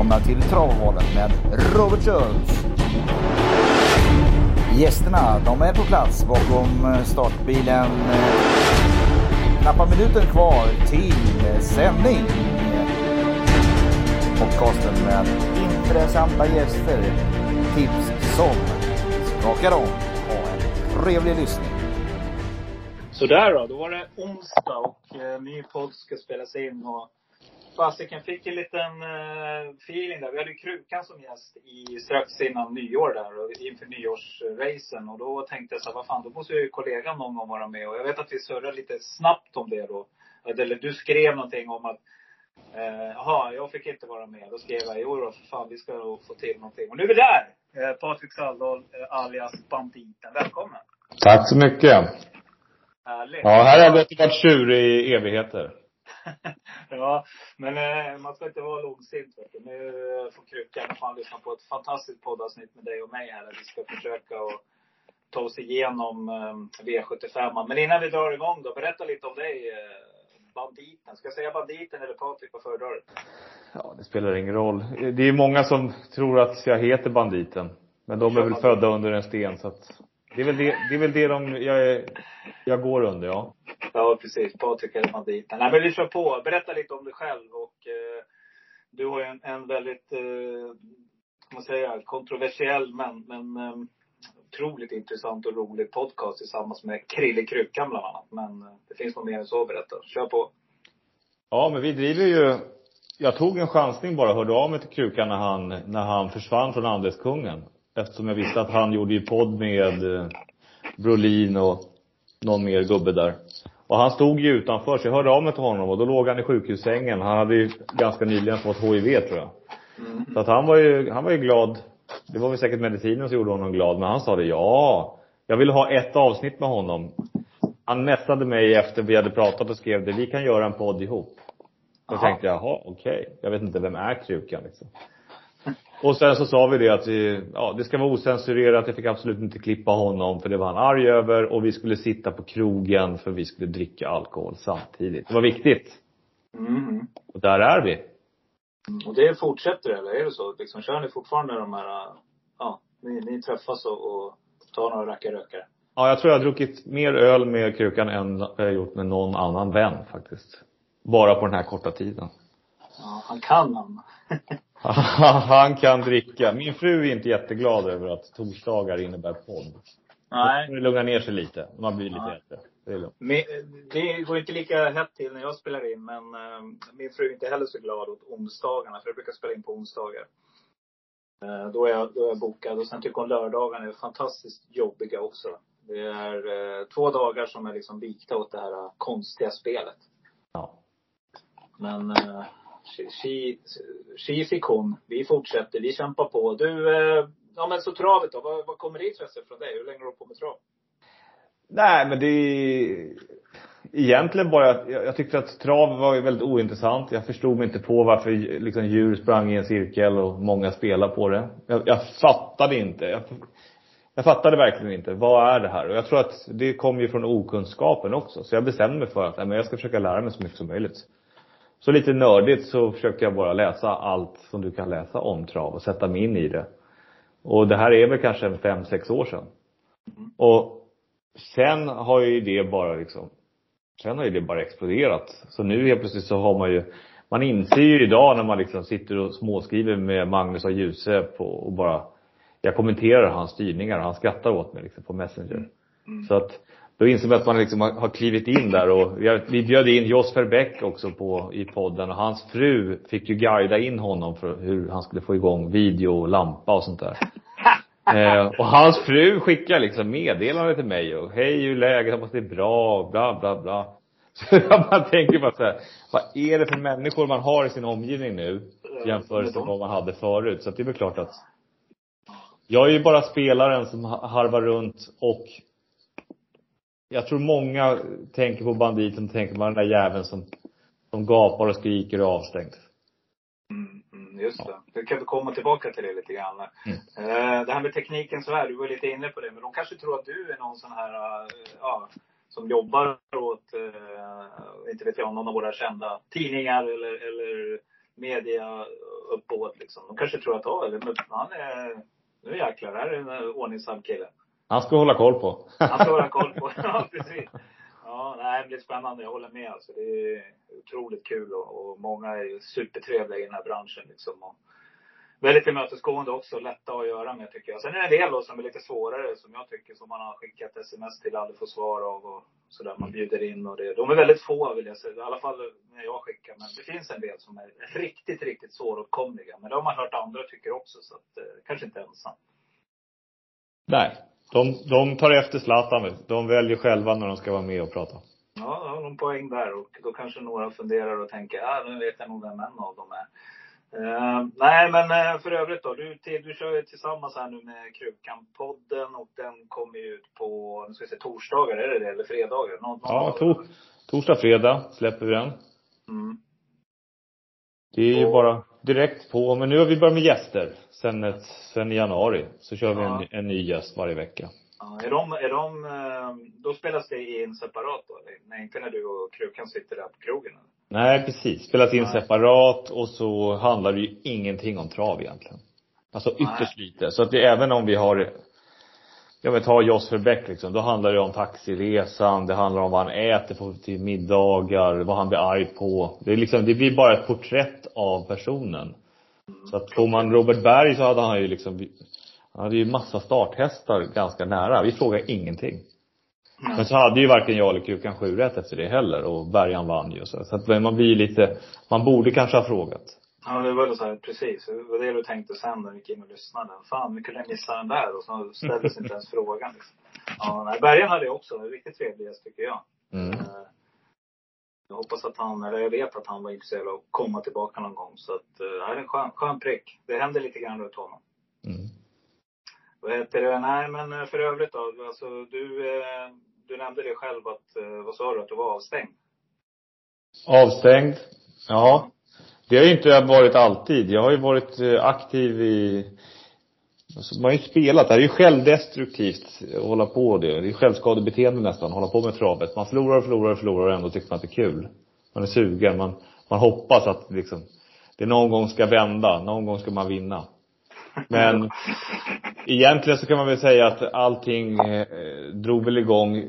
välkomna till Travovalen med Robert Schultz. Gästerna, de är på plats bakom eh, startbilen. Knappa minuten kvar till sändning. Podcasten med intressanta gäster. Tips som skakar om. Ha en trevlig lyssning. Sådär då, då var det onsdag och eh, ny podd ska spelas in. Och fasiken fick en liten eh, feeling där. Vi hade ju Krukan som gäst i, strax innan nyår där och inför nyårsracen. Och då tänkte jag så här, vad fan, då måste ju kollegan någon gång vara med. Och jag vet att vi surrade lite snabbt om det då. Eller du skrev någonting om att eh, Jaha, jag fick inte vara med. Då skrev jag, jo då för fan, vi ska nog få till någonting. Och nu är vi där! Eh, Patrik Saldahl, eh, alias Banditen. Välkommen! Tack så mycket. Härligt. Ja, här har det varit tjurig i evigheter. ja, men eh, man ska inte vara långsint vet du. Nu får Krukan fan lyssna på ett fantastiskt poddavsnitt med dig och mig här. Där vi ska försöka att ta oss igenom eh, V75. Men innan vi drar igång då, berätta lite om dig. Eh, banditen. Ska jag säga banditen eller Patrik? Vad föredrar du? Ja, det spelar ingen roll. Det är många som tror att jag heter Banditen. Men de är väl födda under en sten så att det är väl det, det är väl det de, jag, är, jag går under ja. Ja, precis. Patrik eller banditen. Nej, men vi kör på. Berätta lite om dig själv och eh, du har ju en, en väldigt, eh, man säga, kontroversiell men, men eh, otroligt intressant och rolig podcast tillsammans med Krille Krukan bland annat. Men eh, det finns nog mer än så att berätta. Kör på. Ja, men vi driver ju jag tog en chansning bara, hörde av mig till Krukan när han, när han försvann från Andeskungen. Eftersom jag visste att han gjorde ju podd med eh, Brolin och någon mer gubbe där. Och han stod ju utanför, så jag hörde av mig till honom och då låg han i sjukhussängen. Han hade ju ganska nyligen fått HIV tror jag. Mm. Så att han var ju, han var ju glad. Det var väl säkert medicinen som gjorde honom glad, men han sa det, ja. Jag ville ha ett avsnitt med honom. Han messade mig efter vi hade pratat och skrev det, vi kan göra en podd ihop. Då Aha. tänkte jag, jaha, okej. Okay. Jag vet inte, vem är Krukan liksom? Och sen så sa vi det att vi, ja, det ska vara osensurerat. Jag fick absolut inte klippa honom för det var han arg över. Och vi skulle sitta på krogen för vi skulle dricka alkohol samtidigt. Det var viktigt. Mm. Och där är vi. Och det fortsätter eller är det så? Liksom, kör ni fortfarande de här, ja, ni, ni träffas och, och tar några rackarrökare? Ja, jag tror jag har druckit mer öl med Krukan än jag har gjort med någon annan vän faktiskt. Bara på den här korta tiden. Ja, han kan han. han kan dricka. Min fru är inte jätteglad över att torsdagar innebär podd. Nej. Det lugnar ner sig lite. Man blir lite äldre. Det, är lugnt. Men, det går inte lika hett till när jag spelar in, men uh, min fru är inte heller så glad åt onsdagarna, för jag brukar spela in på onsdagar. Uh, då, är jag, då är jag bokad. Och sen tycker hon lördagarna är fantastiskt jobbiga också. Det är uh, två dagar som är liksom vikta åt det här konstiga spelet. Ja. Men Tji. Vi fortsätter. Vi kämpar på. Du, eh, ja men så travet då. Vad, vad kommer intresset från dig? Hur länge har du på med trav? Nej, men det är egentligen bara att jag, jag tyckte att trav var väldigt ointressant. Jag förstod mig inte på varför liksom djur sprang i en cirkel och många spelade på det. Jag, jag fattade inte. Jag, jag fattade verkligen inte. Vad är det här? Och jag tror att det kom ju från okunskapen också. Så jag bestämde mig för att nej, men jag ska försöka lära mig så mycket som möjligt. Så lite nördigt så försökte jag bara läsa allt som du kan läsa om trav och sätta mig in i det. Och det här är väl kanske fem, sex år sedan. Och sen har ju det bara liksom, sen har ju det bara exploderat. Så nu helt plötsligt så har man ju, man inser ju idag när man liksom sitter och småskriver med Magnus och Djuse på och bara, jag kommenterar hans styrningar och han skrattar åt mig liksom på Messenger. Mm. Så att då inser man att man liksom har, klivit in där och vi bjöd in Jos Verbeck också på, i podden och hans fru fick ju guida in honom för hur han skulle få igång video och lampa och sånt där. eh, och hans fru skickar liksom meddelande till mig och hej hur läget, hoppas det är bra, bla bla bla. Så jag bara tänker bara så här, vad är det för människor man har i sin omgivning nu jämfört med vad man hade förut. Så det är väl klart att jag är ju bara spelaren som harvar runt och jag tror många tänker på banditen och tänker på den där jäveln som, som gapar och skriker och är avstängd. Mm, mm, just det. Vi kan vi komma tillbaka till det lite grann. Mm. Uh, det här med tekniken så här, du var lite inne på det, men de kanske tror att du är någon sån här, uh, ja, som jobbar åt, uh, inte vet jag, någon av våra kända tidningar eller, eller media uppbåd liksom. De kanske tror att, ja, men han är, nu jäklar, här är en ordningsam kille. Han ska hålla koll på. Han ska hålla koll på, ja precis. Ja, nej, det är spännande. Jag håller med alltså. Det är otroligt kul och, och många är supertrevliga i den här branschen liksom. Och väldigt tillmötesgående också. Lätta att göra med tycker jag. Sen är det en del då som är lite svårare som jag tycker. Som man har skickat sms till aldrig får svar av och sådär. Man bjuder in och det. De är väldigt få vill jag säga. I alla fall när jag skickar. Men det finns en del som är riktigt, riktigt svåråtkomliga. Men det har man hört andra tycker också. Så att, eh, kanske inte ensam. Nej. De, de tar efter Zlatan. De väljer själva när de ska vara med och prata. Ja, då har de poäng där. Och då kanske några funderar och tänker, ja nu vet jag nog vem en av dem är. Uh, nej, men uh, för övrigt då. Du, till, du kör ju tillsammans här nu med Krukkamp-podden och den kommer ju ut på, nu ska vi se, torsdagar, är det det? Eller fredagar? Någon, någon ja, to, torsdag, fredag släpper vi den. Mm. Det är ju bara direkt på. Men nu har vi börjat med gäster. Sen, ett, sen i januari så kör vi en, en ny gäst varje vecka. Ja, är de, är de, eh, då spelas det in separat då? Nej, inte när du och Krukan sitter där på krogen? Nej, precis. Spelas in Nej. separat och så handlar det ju ingenting om trav egentligen. Alltså ytterst Nej. lite. Så att det, även om vi har Ja men ta Joss Verbeck liksom. Då handlar det om taxiresan, det handlar om vad han äter på, till middagar, vad han blir arg på. Det är liksom, det blir bara ett porträtt av personen. Så att får man Robert Berg så hade han ju liksom, han hade ju massa starthästar ganska nära. Vi frågade ingenting. Men så hade ju varken jag eller Kukan sju rätt efter det heller och Bergan vann ju. Så att man blir lite, man borde kanske ha frågat. Ja, det var väl så här, precis. Det var det du tänkte sen när vi gick in och lyssnade. Fan, vi kunde missa den där och så ställdes inte ens frågan. Liksom. Ja, nej, Bergan hade jag också. Riktigt trevlig gäst tycker jag. Mm. Eh, jag hoppas att han, eller jag vet att han var intresserad av att komma tillbaka någon gång. Så att, eh, det är en skön, skön prick. Det händer lite grann runt honom. Mm. Vad heter det? Nej, men eh, för övrigt då. Alltså, du, du nämnde det själv att, vad sa du, att du var avstängd? Avstängd? Ja. Det har ju inte varit alltid. Jag har ju varit eh, aktiv i Alltså man har ju spelat, det här är ju självdestruktivt att hålla på det. Det är självskadebeteende nästan, hålla på med travet. Man förlorar och förlorar och förlorar och ändå tycker man att det är kul. Man är sugen, man, man hoppas att liksom, det någon gång ska vända, någon gång ska man vinna. Men egentligen så kan man väl säga att allting eh, eh drog väl igång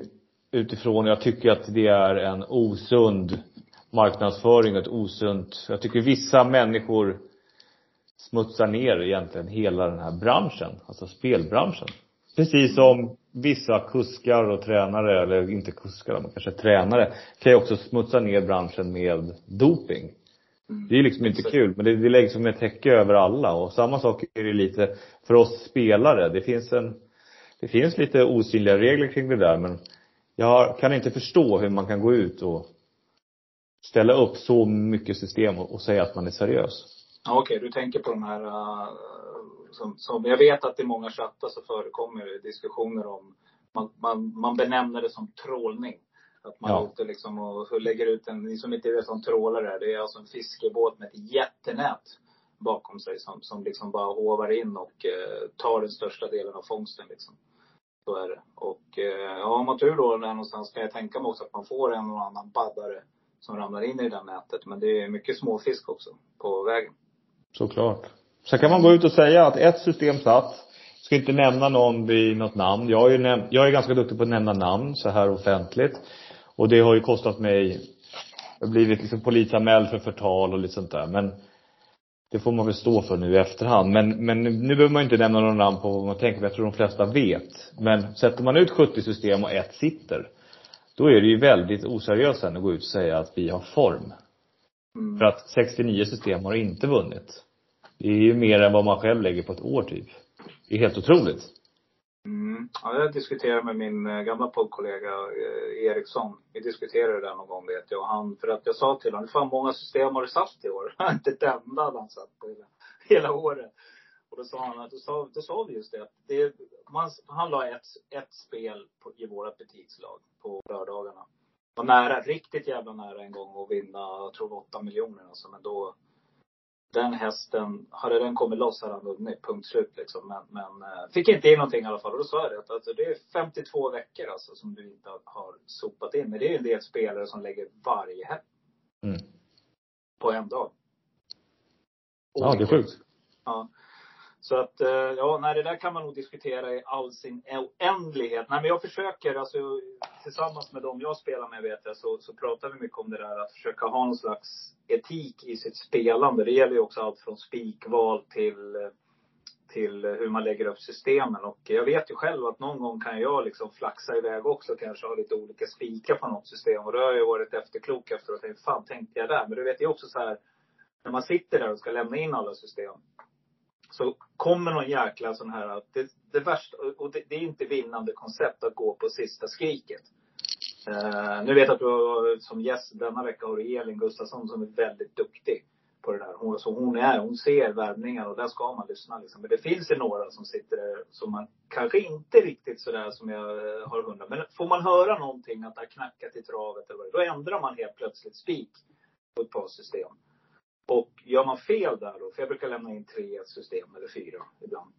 utifrån, jag tycker att det är en osund marknadsföring och ett osunt, jag tycker vissa människor smutsar ner egentligen hela den här branschen, alltså spelbranschen. Precis som vissa kuskar och tränare, eller inte kuskar, men kanske tränare, kan ju också smutsa ner branschen med doping. Det är liksom inte kul, men det, det läggs som ett täcke över alla och samma sak är det lite för oss spelare. Det finns en, det finns lite osynliga regler kring det där men jag kan inte förstå hur man kan gå ut och ställa upp så mycket system och, och säga att man är seriös. Ja, Okej, okay. du tänker på de här uh, som, som, jag vet att i många chattar så förekommer diskussioner om, man, man, man benämner det som trålning. Att man ja. ute liksom och lägger ut en, ni som inte vet en trålare det är alltså en fiskebåt med ett jättenät bakom sig som, som liksom bara hovar in och eh, tar den största delen av fångsten liksom. Så är det. Och eh, ja, om man tur då där någonstans kan jag tänka mig också att man får en och annan baddare som ramlar in i det där nätet. Men det är mycket småfisk också på vägen. Såklart. Sen kan man gå ut och säga att ett system satt. Ska inte nämna någon vid något namn. Jag är ju näm- jag är ganska duktig på att nämna namn så här offentligt. Och det har ju kostat mig, jag har blivit liksom polisanmäld för förtal och lite sånt där. Men det får man väl stå för nu i efterhand. Men, men nu behöver man inte nämna någon namn på vad man tänker, jag tror de flesta vet. Men sätter man ut 70 system och ett sitter, då är det ju väldigt oseriöst sen att gå ut och säga att vi har form. Mm. För att 69 system har inte vunnit. Det är ju mer än vad man själv lägger på ett år typ. Det är helt otroligt. Mm. Ja, jag diskuterade med min eh, gamla poddkollega eh, Eriksson. Vi diskuterade det där någon gång vet jag. Och han, för att jag sa till honom, hur fan många system har du satt i år? inte ett enda hade han satt på hela, hela året. Och då sa han att, då sa, då sa vi just det att det, man, han la ett, ett spel på, i vårat butikslag på lördagarna. Var nära, riktigt jävla nära en gång att vinna, jag tror åtta miljoner alltså. Men då, den hästen, hade den kommit loss hade han vunnit, punkt slut liksom. Men, men eh, fick inte in någonting i alla fall. Och då sa jag det att alltså, det är 52 veckor alltså som du inte har sopat in. Men det är ju en del spelare som lägger varje helg. Mm. På en dag. Ja, det är sjukt. Ja. Så att, eh, ja, nej, det där kan man nog diskutera i all sin oändlighet. Nej, men jag försöker, alltså tillsammans med dem jag spelar med vet jag, så, så pratar vi mycket om det där att försöka ha någon slags etik i sitt spelande. Det gäller ju också allt från spikval till, eh, till hur man lägger upp systemen. Och jag vet ju själv att någon gång kan jag liksom flaxa iväg också, kanske ha lite olika spikar på något system. Och då har jag ju varit efterklok efteråt tänkt, fan tänkte jag där? Men du vet ju också så här, när man sitter där och ska lämna in alla system så kommer någon jäkla sån här, det, det värsta, och det, det, är inte vinnande koncept att gå på sista skriket. Uh, nu vet jag att du som gäst denna vecka har du Elin Gustafsson som är väldigt duktig på det där. Hon, så hon är, hon ser värvningar och där ska man lyssna liksom. Men det finns ju några som sitter där som man kanske inte riktigt sådär som jag eh, har hundra. Men får man höra någonting att det har knackat i travet eller vad då ändrar man helt plötsligt spik på ett par system. Och gör man fel där då, för jag brukar lämna in tre i ett system, eller fyra ibland.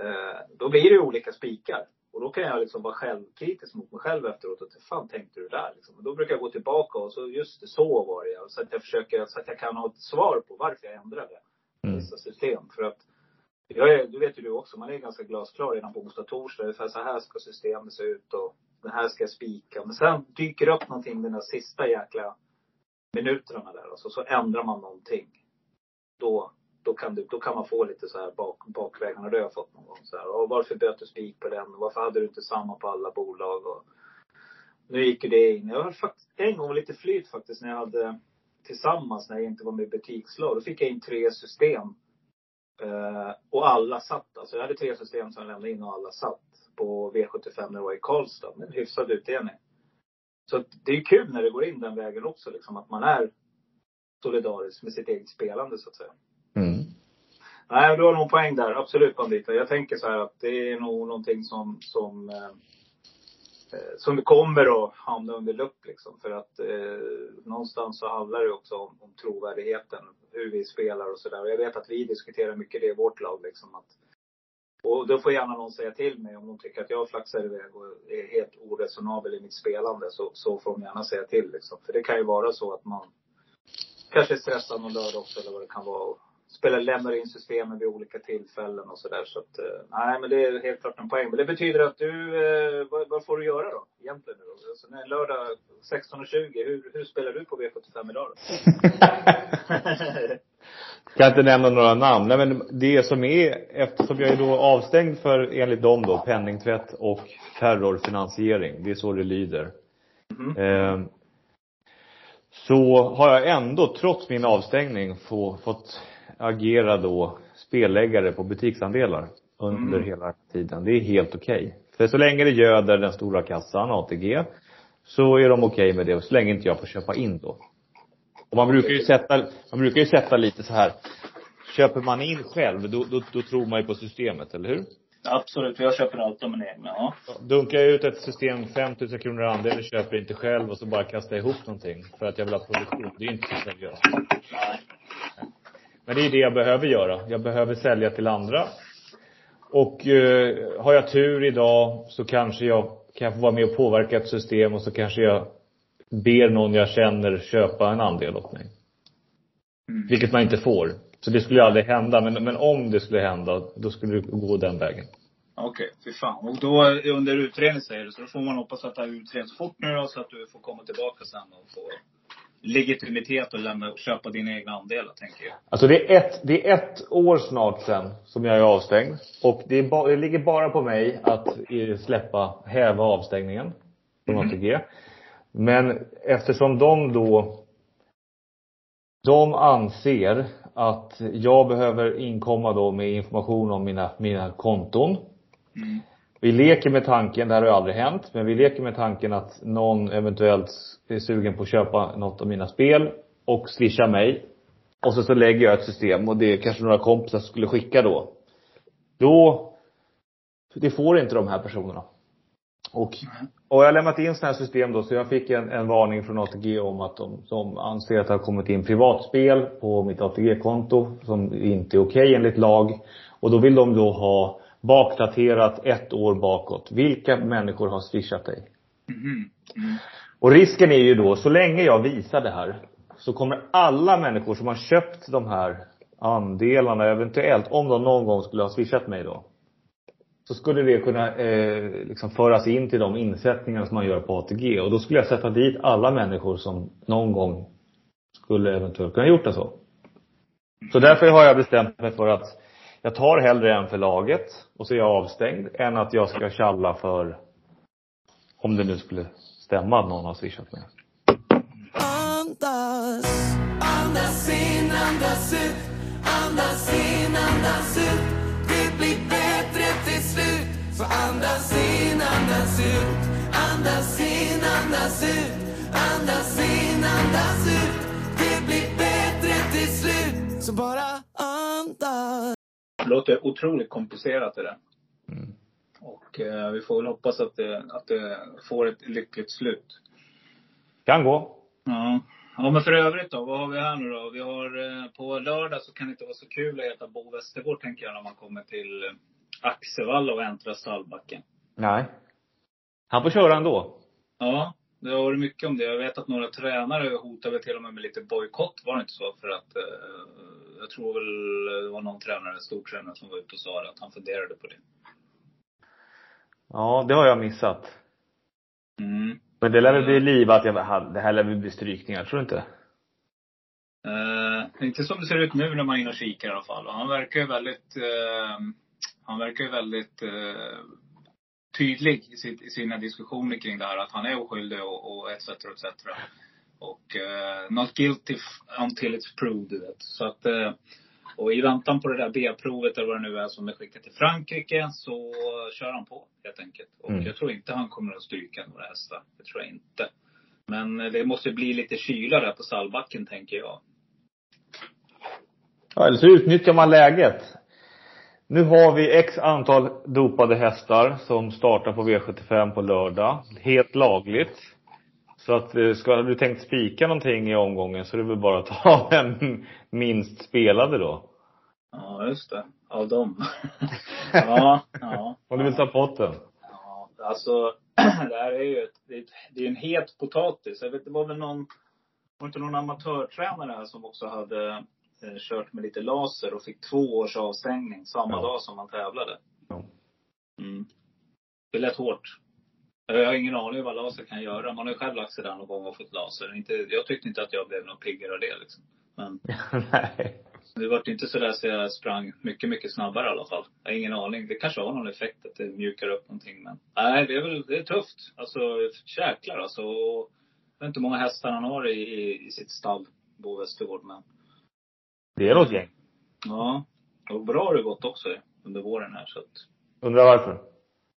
Eh, då blir det ju olika spikar. Och då kan jag liksom vara självkritisk mot mig själv efteråt. Och fan tänkte du där? Liksom. Och då brukar jag gå tillbaka och så, just det, så var det Så att jag försöker, så att jag kan ha ett svar på varför jag ändrade mm. vissa system. För att, jag är, du vet ju du också, man är ganska glasklar redan på onsdag, torsdag. Ungefär så här ska systemet se ut och det här ska jag spika. Men sen dyker upp någonting den där sista jäkla minuterna där. Alltså, så ändrar man någonting. Då, då, kan, du, då kan man få lite så här bak, bakvägen. Och det har jag fått någon gång. Så här, och varför bytte du spik på den? Varför hade du inte samma på alla bolag? Och, nu gick ju det in. Jag hade faktiskt en gång lite flyt faktiskt när jag hade tillsammans när jag inte var med i butikslag. Då fick jag in tre system. Eh, och alla satt. Alltså jag hade tre system som jag lämnade in och alla satt. På V75 när jag var i Karlstad. Med hyfsad utdelning. Så det är kul när det går in den vägen också, liksom, att man är solidarisk med sitt eget spelande så att säga. Mm. Nej, du har nog poäng där. Absolut Bandita. Jag tänker så här att det är nog någonting som, som, eh, eh, som kommer att hamna under lupp liksom. För att eh, någonstans så handlar det också om, om trovärdigheten. Hur vi spelar och sådär. Och jag vet att vi diskuterar mycket det i vårt lag liksom. Att och då får gärna någon säga till mig om de tycker att jag flaxar iväg och är helt oresonabel i mitt spelande. Så, så får de gärna säga till liksom. För det kan ju vara så att man kanske är stressad någon lördag också eller vad det kan vara. Och spelar, lämnar in systemen vid olika tillfällen och sådär. Så att, eh, nej men det är helt klart en poäng. Men det betyder att du, eh, vad, vad, får du göra då? Egentligen då? Alltså, när lördag 16.20, hur, hur spelar du på V75 idag då? Kan inte nämna några namn. Nej, men det som är, eftersom jag är då avstängd för, enligt dem då, penningtvätt och terrorfinansiering. Det är så det lyder. Mm. Eh, så har jag ändå, trots min avstängning, få, fått agera då spelläggare på butiksandelar under mm. hela tiden. Det är helt okej. Okay. För så länge det göder den stora kassan, ATG, så är de okej okay med det. Så länge inte jag får köpa in då. Och man brukar ju sätta, man brukar ju sätta lite så här. Köper man in själv, då, då, då tror man ju på systemet, eller hur? Absolut, jag köper allt av mina egna, ja. Dunkar jag ut ett system 5000 kronor andel och köper inte själv och så bara kastar jag ihop någonting för att jag vill ha produktion. Det är inte så seriöst. Nej. Men det är det jag behöver göra. Jag behöver sälja till andra. Och eh, har jag tur idag så kanske jag kan få vara med och påverka ett system och så kanske jag ber någon jag känner köpa en andel åt mig. Mm. Vilket man inte får. Så det skulle ju aldrig hända. Men, men om det skulle hända, då skulle det gå den vägen. Okej, okay, fy fan. Och då under utredning säger du, så då får man hoppas att det här utreds fort nu då, så att du får komma tillbaka sen och få legitimitet och lämna köpa dina egna andelar, tänker jag. Alltså det är ett, det är ett år snart sen som jag är avstängd. Och det, ba, det ligger bara på mig att släppa, häva avstängningen från mm. ATG. Men eftersom de då de anser att jag behöver inkomma då med information om mina, mina konton. Mm. Vi leker med tanken, det här har ju aldrig hänt, men vi leker med tanken att någon eventuellt är sugen på att köpa något av mina spel och swisha mig. Och så, så lägger jag ett system och det är kanske några kompisar som skulle skicka då. Då, det får inte de här personerna. Och, och jag har lämnat in sådana här system då, så jag fick en, en varning från ATG om att de, de anser att det har kommit in privatspel på mitt ATG-konto som inte är okej okay enligt lag. Och då vill de då ha bakdaterat ett år bakåt. Vilka människor har swishat dig? Mm. Mm. Och risken är ju då, så länge jag visar det här, så kommer alla människor som har köpt de här andelarna eventuellt, om de någon gång skulle ha swishat mig då. Så skulle det kunna eh, liksom föras in till de insättningar som man gör på ATG. Och då skulle jag sätta dit alla människor som någon gång skulle eventuellt kunna gjort det så. Så därför har jag bestämt mig för att jag tar hellre en för laget och så är jag avstängd än att jag ska tjalla för om det nu skulle stämma att någon har swishat mig. Andas, andas in, andas ut, andas in, andas ut. Det blir bättre till slut. Så andas in, andas ut, andas in, andas ut, andas in, andas ut. Det låter otroligt komplicerat det där. Mm. Och eh, vi får väl hoppas att det, att det får ett lyckligt slut. Kan gå. Ja. Ja men för övrigt då, vad har vi här nu då? Vi har eh, på lördag så kan det inte vara så kul att äta Bo Westergård tänker jag när man kommer till eh, Axevalla och äntrar stallbacken. Nej. Han får köra ändå. Ja, det har varit mycket om det. Jag vet att några tränare hotade till och med med lite bojkott, var det inte så? För att eh, jag tror väl det var någon tränare, stor tränare som var ute och sa att han funderade på det. Ja, det har jag missat. Mm. Men det lär väl bli livat. Jag, det här lär väl bli strykningar, tror du inte? Eh, inte som det ser ut nu när man är inne och kikar i alla fall. Och han verkar ju väldigt, eh, han verkar ju väldigt eh, tydlig i, sitt, i, sina diskussioner kring det här. Att han är oskyldig och, och etc. etc. Och uh, not guilty until it's proved, du vet. Så att, uh, och i väntan på det där B-provet eller vad det nu är som är skickat till Frankrike så kör han på helt enkelt. Och Mm. jag tror inte han kommer att stryka några hästar. Det tror jag inte. Men eh, det måste bli lite kyla där på stallbacken tänker jag. Ja, eller så utnyttjar man läget. Nu har vi x antal dopade hästar som startar på V75 på lördag. Helt lagligt. Så att eh, ska du tänkt spika någonting i omgången så är det väl bara att ta en minst spelade då. Ja, just det. Av dem. ja, ja. Om du vill ta potten. Ja, alltså det här är ju ett, det är, ett, det är en het potatis. Jag vet, det var väl någon, var inte någon amatörtränare här som också hade kört med lite laser och fick två års avstängning samma Ja. dag som han tävlade. Ja. Mm. Det lät hårt. Jag har ingen aning vad laser kan göra. Man har ju själv lagt sig där någon gång och fått laser. Inte, jag tyckte inte att jag blev någon piggare av det liksom. Men Nej. det var inte så där så jag sprang mycket, mycket snabbare i alla fall. Jag har ingen aning. Det kanske har någon effekt att det mjukar upp någonting men. Nej, det är väl, det är tufft. Alltså jäklar alltså. Och Jag vet inte hur många hästar han har i, i, i sitt stall, Bo Westergård men. Det är något gäng. Ja. Och bra har det gått också under våren här så att. Undrar varför?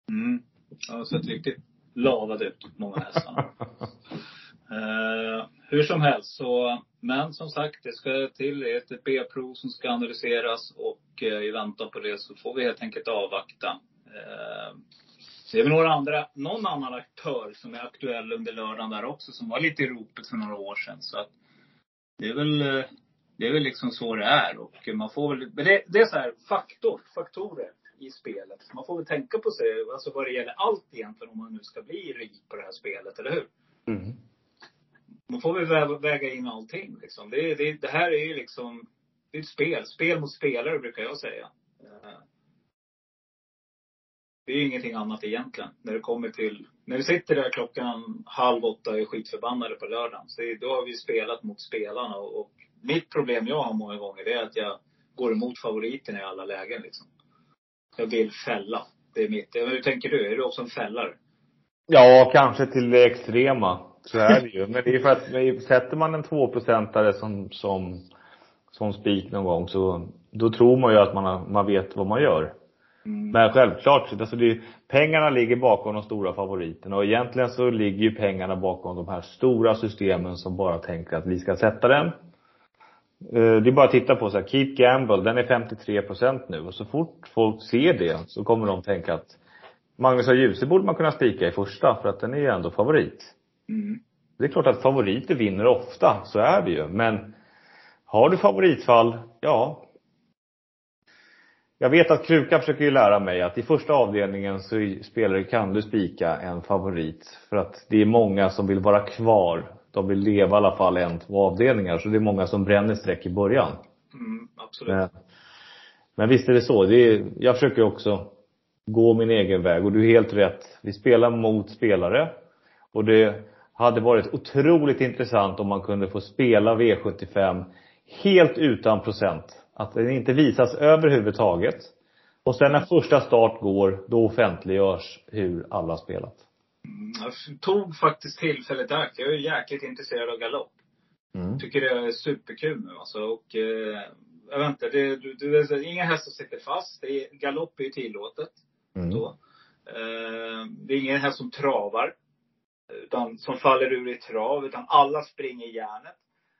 Mm. Jag har sett riktigt lavad ut, många hästarna. Eh, hur som helst så, men som sagt, det ska till ett B-prov som ska analyseras och eh, i väntan på det så får vi helt enkelt avvakta. Eh, det är väl några andra, någon annan aktör som är aktuell under lördagen där också som var lite i ropet för några år sedan. Så att det är väl, det är väl liksom så det är och man får väl, men det, det är så här faktor, faktorer i spelet. Man får väl tänka på sig, alltså vad det gäller allt egentligen om man nu ska bli rik på det här spelet, eller hur? Mm. Man får väl vä- väga in allting liksom. Det, det, det här är ju liksom, det är ett spel. Spel mot spelare brukar jag säga. Det är ju ingenting annat egentligen. När det kommer till, när vi sitter där klockan halv åtta och är skitförbannade på lördagen. Så det, då har vi spelat mot spelarna och, och mitt problem jag har många gånger det är att jag går emot favoriterna i alla lägen liksom. Jag vill fälla. Det är mitt. Hur tänker du? Är du också en fällare? Ja, kanske till det extrema. Så är det ju. Men det är för att sätter man en tvåprocentare som, som, som spik någon gång så, då tror man ju att man, har, man vet vad man gör. Mm. Men självklart, alltså det, pengarna ligger bakom de stora favoriterna och egentligen så ligger ju pengarna bakom de här stora systemen som bara tänker att vi ska sätta den. Eh, Det är bara att titta på så här, Keep Gamble, den är 53 procent nu och så fort folk ser det så kommer de tänka att Magnus och Djuse borde man kunna spika i första för att den är ju ändå favorit. Mm. Det är klart att favoriter vinner ofta, så är det ju. Men har du favoritfall, ja. Jag vet att Kruka försöker ju lära mig att i första avdelningen så i- spelar, kan du spika en favorit. För att det är många som vill vara kvar. De vill leva i alla fall en, två avdelningar. Så det är många som bränner streck i början. Mm, absolut. Men, men visst är det så. Det är, jag försöker också gå min egen väg och du är helt rätt. Vi spelar mot spelare. Och det hade varit otroligt intressant om man kunde få spela V75 helt utan procent. Att den inte visas överhuvudtaget. Och sen när första start går, då offentliggörs hur alla spelat. Jag tog faktiskt tillfället i akt. Jag är jäkligt intresserad av galopp. Mm. Tycker det är superkul nu alltså. Och, eh, jag vet inte, det, det är inga hästar sitter fast. Det är, galopp är ju tillåtet. Mm. Så. Eh, det är ingen häst som travar. Utan som faller ur i trav. Utan alla springer järnet.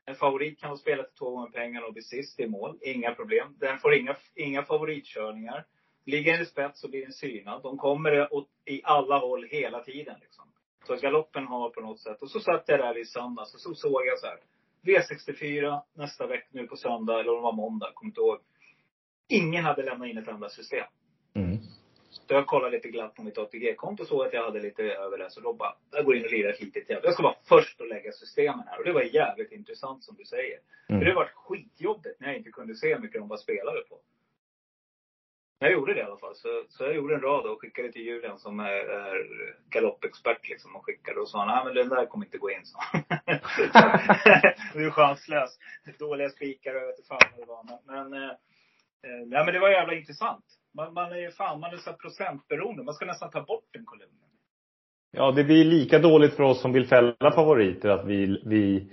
En favorit kan spela till två gånger pengarna och bli sist i mål. Inga problem. Den får inga, inga favoritkörningar. Ligger den i spets så blir den synad. De kommer åt, i alla håll hela tiden. Liksom. Så galoppen har på något sätt. Och så satt jag där i söndags och så såg jag så här. V64 nästa vecka nu på söndag, eller om det var måndag, kommer inte ihåg. Ingen hade lämnat in ett enda system. Mm. Så jag kollade lite glatt på mitt ATG-konto och såg att jag hade lite över det. Så då bara, jag går in och lirar ett litet jävla. Jag ska vara först att lägga systemen här. Och det var jävligt intressant som du säger. Mm. För det var skitjobbigt när jag inte kunde se hur mycket de bara spelade på. Jag gjorde det i alla fall. Så, så jag gjorde en rad och skickade till Julian som är, är galoppexpert liksom. Och skickade och sa, nej men den där kommer inte gå in. Så. du är chanslös. Dåliga spikar och jag vet inte fan vad det var. Men, men, eh, eh, nej, men det var jävla intressant. Man, man är ju fan, man är så procentberoende. Man ska nästan ta bort den kolumnen. Ja, det blir lika dåligt för oss som vill fälla favoriter att vi, vi,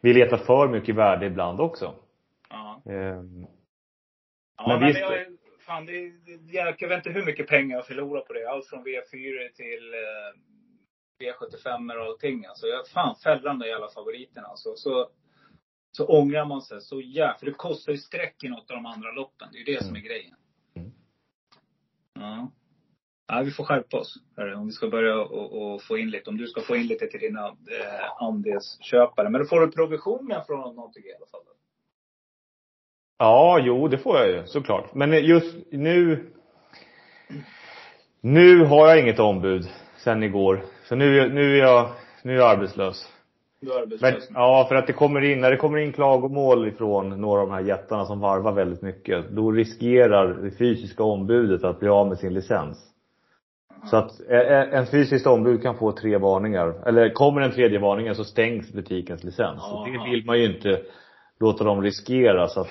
vi letar för mycket värde ibland också. Ja. Ehm, Ja, Men men, visst- jag, fan, det, det, jag, vet inte hur mycket pengar jag förlorar på det. Allt från V4 till eh, V75 och allting. Alltså, jag, fan, fällande i alla favoriterna. Alltså, så, så ångrar man sig så jävla... För det kostar ju streck i något av de andra loppen. Det är ju det som är grejen. Mm. Ja. Ja, vi får skärpa oss. hörru, Om vi ska börja och, och få in lite. Om du ska få in lite till dina eh, andelsköpare. Men då får du provisionen från någonting i alla fall. Ja, jo, det får jag ju såklart. Men just nu Nu har jag inget ombud sen igår. Så nu, nu är jag, nu är jag arbetslös. Du är Men, arbetslös. ja, för att det kommer in, när det kommer in klagomål ifrån några av de här jättarna som varvar väldigt mycket, då riskerar det fysiska ombudet att bli av med sin licens. Så att en fysiskt ombud kan få tre varningar. Eller kommer den tredje varningen så stängs butikens licens. Och det Aha. vill man ju inte låta dem riskera så att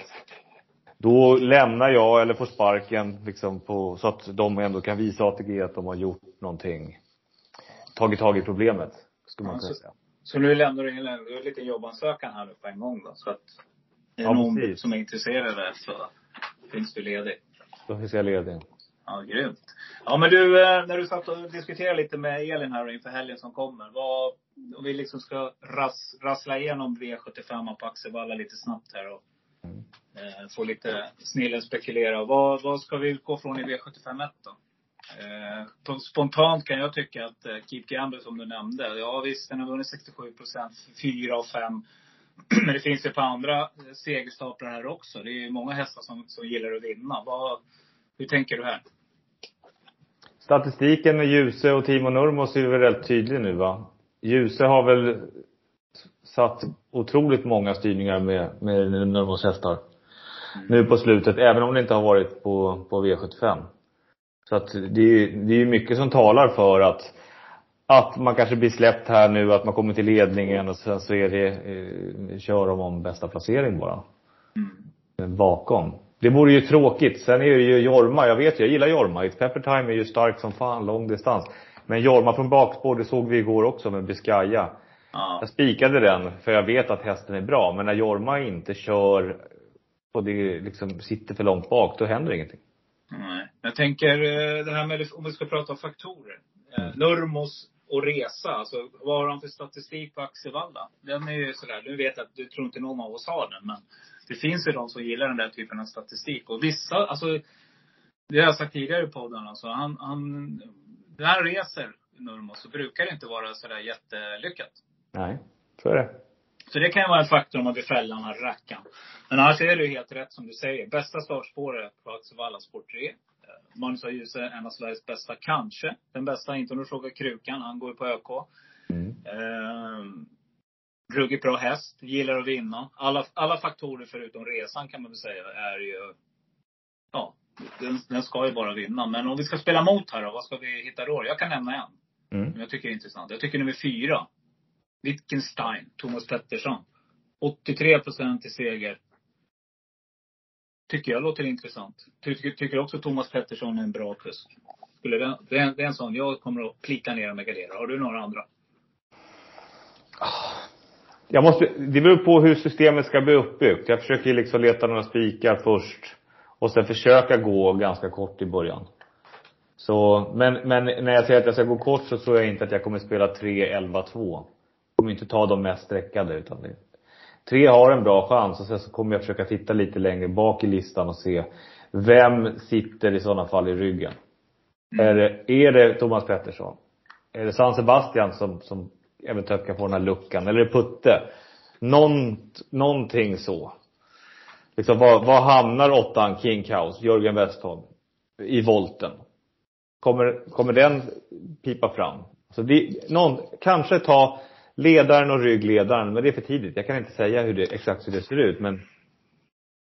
då lämnar jag eller får sparken liksom på, så att de ändå kan visa ATG att de har gjort någonting. Tagit tag i problemet, skulle man kunna säga. Så nu lämnar du in en, liten jobbansökan här nu på en gång då. Så att är Ja, någon precis. som är intresserad så finns du ledig. Då finns jag ledig. Ja, grymt. Ja, men du, eh, när du satt och diskuterade lite med Elin här inför helgen som kommer. Vad, om vi liksom ska ras, rassla igenom V75 på Axevalla lite snabbt här och eh, få lite snillen spekulera. Vad, vad ska vi utgå från i V75 1 då? Eh, spontant kan jag tycka att eh, Keep Gamble som du nämnde. Ja visst, den har vunnit 67 procent, 4 av 5. Men det finns ju på andra eh, segerstaplar här också. Det är ju många hästar som, som gillar att vinna. Vad, hur tänker du här? Statistiken med Ljuse och Timo Nurmos är väl rätt tydlig nu va? Ljuse har väl satt otroligt många styrningar med, med Nurmos hästar. Nu på slutet, även om det inte har varit på, på V75. Så att det, är- det är ju mycket som talar för att, att man kanske blir släppt här nu, att man kommer till ledningen och sen så är det, eh, kör de om bästa placering bara. Bakom. Det vore ju tråkigt. Sen är det ju Jorma, jag vet ju, jag gillar Jorma. Pepper Time är ju stark som fan, lång distans. Men Jorma från bakspår, det såg vi igår också med Biscaya. Ja. Jag spikade den för jag vet att hästen är bra. Men när Jorma inte kör och det liksom sitter för långt bak, då händer ingenting. Nej. Jag tänker eh, det här med, om vi ska prata om faktorer. Eh, Nurmos och resa, alltså vad har han för statistik på Axevalla? Den är ju sådär, nu vet jag att du tror inte någon av oss har den, men det finns ju de som gillar den där typen av statistik. Och vissa, alltså, det har jag sagt tidigare i podden, alltså han, han, när han reser Nurmos så brukar det inte vara sådär jättelyckat. Nej, så är det. Så det kan ju vara en faktor om man vill fälla den här rackaren. Men annars är det ju helt rätt som du säger. Bästa startspåret på Axevalla Sport 3. Eh, Magnus A. Djuse, en av Sveriges bästa, kanske. Den bästa, inte om du frågar Krukan. Han går ju på ÖK. Mm. Ehm, ruggigt bra häst, gillar att vinna. Alla, alla faktorer förutom resan kan man väl säga är ju, ja, den, den ska ju bara vinna. Men om vi ska spela mot här då, vad ska vi hitta då? Jag kan nämna en. Mm. Jag tycker är intressant. Jag tycker nummer fyra. Wittgenstein, Thomas Pettersson. 83 procent i seger. Tycker jag låter intressant. Tycker, tycker också Thomas Pettersson är en bra kusk. Skulle det, det, är, det är en sån jag kommer att plita ner med Galera. Har du några andra? Jag måste, det beror på hur systemet ska bli uppbyggt. Jag försöker liksom leta några spikar först. Och sen försöka gå ganska kort i början. Så, men, men när jag säger att jag ska gå kort så tror jag inte att jag kommer spela 3, 11, 2. Jag kommer inte ta de mest sträckade utan det. Tre har en bra chans och sen så kommer jag försöka titta lite längre bak i listan och se vem sitter i sådana fall i ryggen. Är det, är det Thomas Pettersson? Är det San Sebastian som, som eventuellt kan få den här luckan? Eller är det Putte? Någon, någonting så. Liksom, var, var hamnar åttan King Kaos, Jörgen Westholm, i volten? Kommer, kommer den pipa fram? Så det, någon, kanske ta ledaren och ryggledaren, men det är för tidigt. Jag kan inte säga hur det, exakt hur det ser ut, men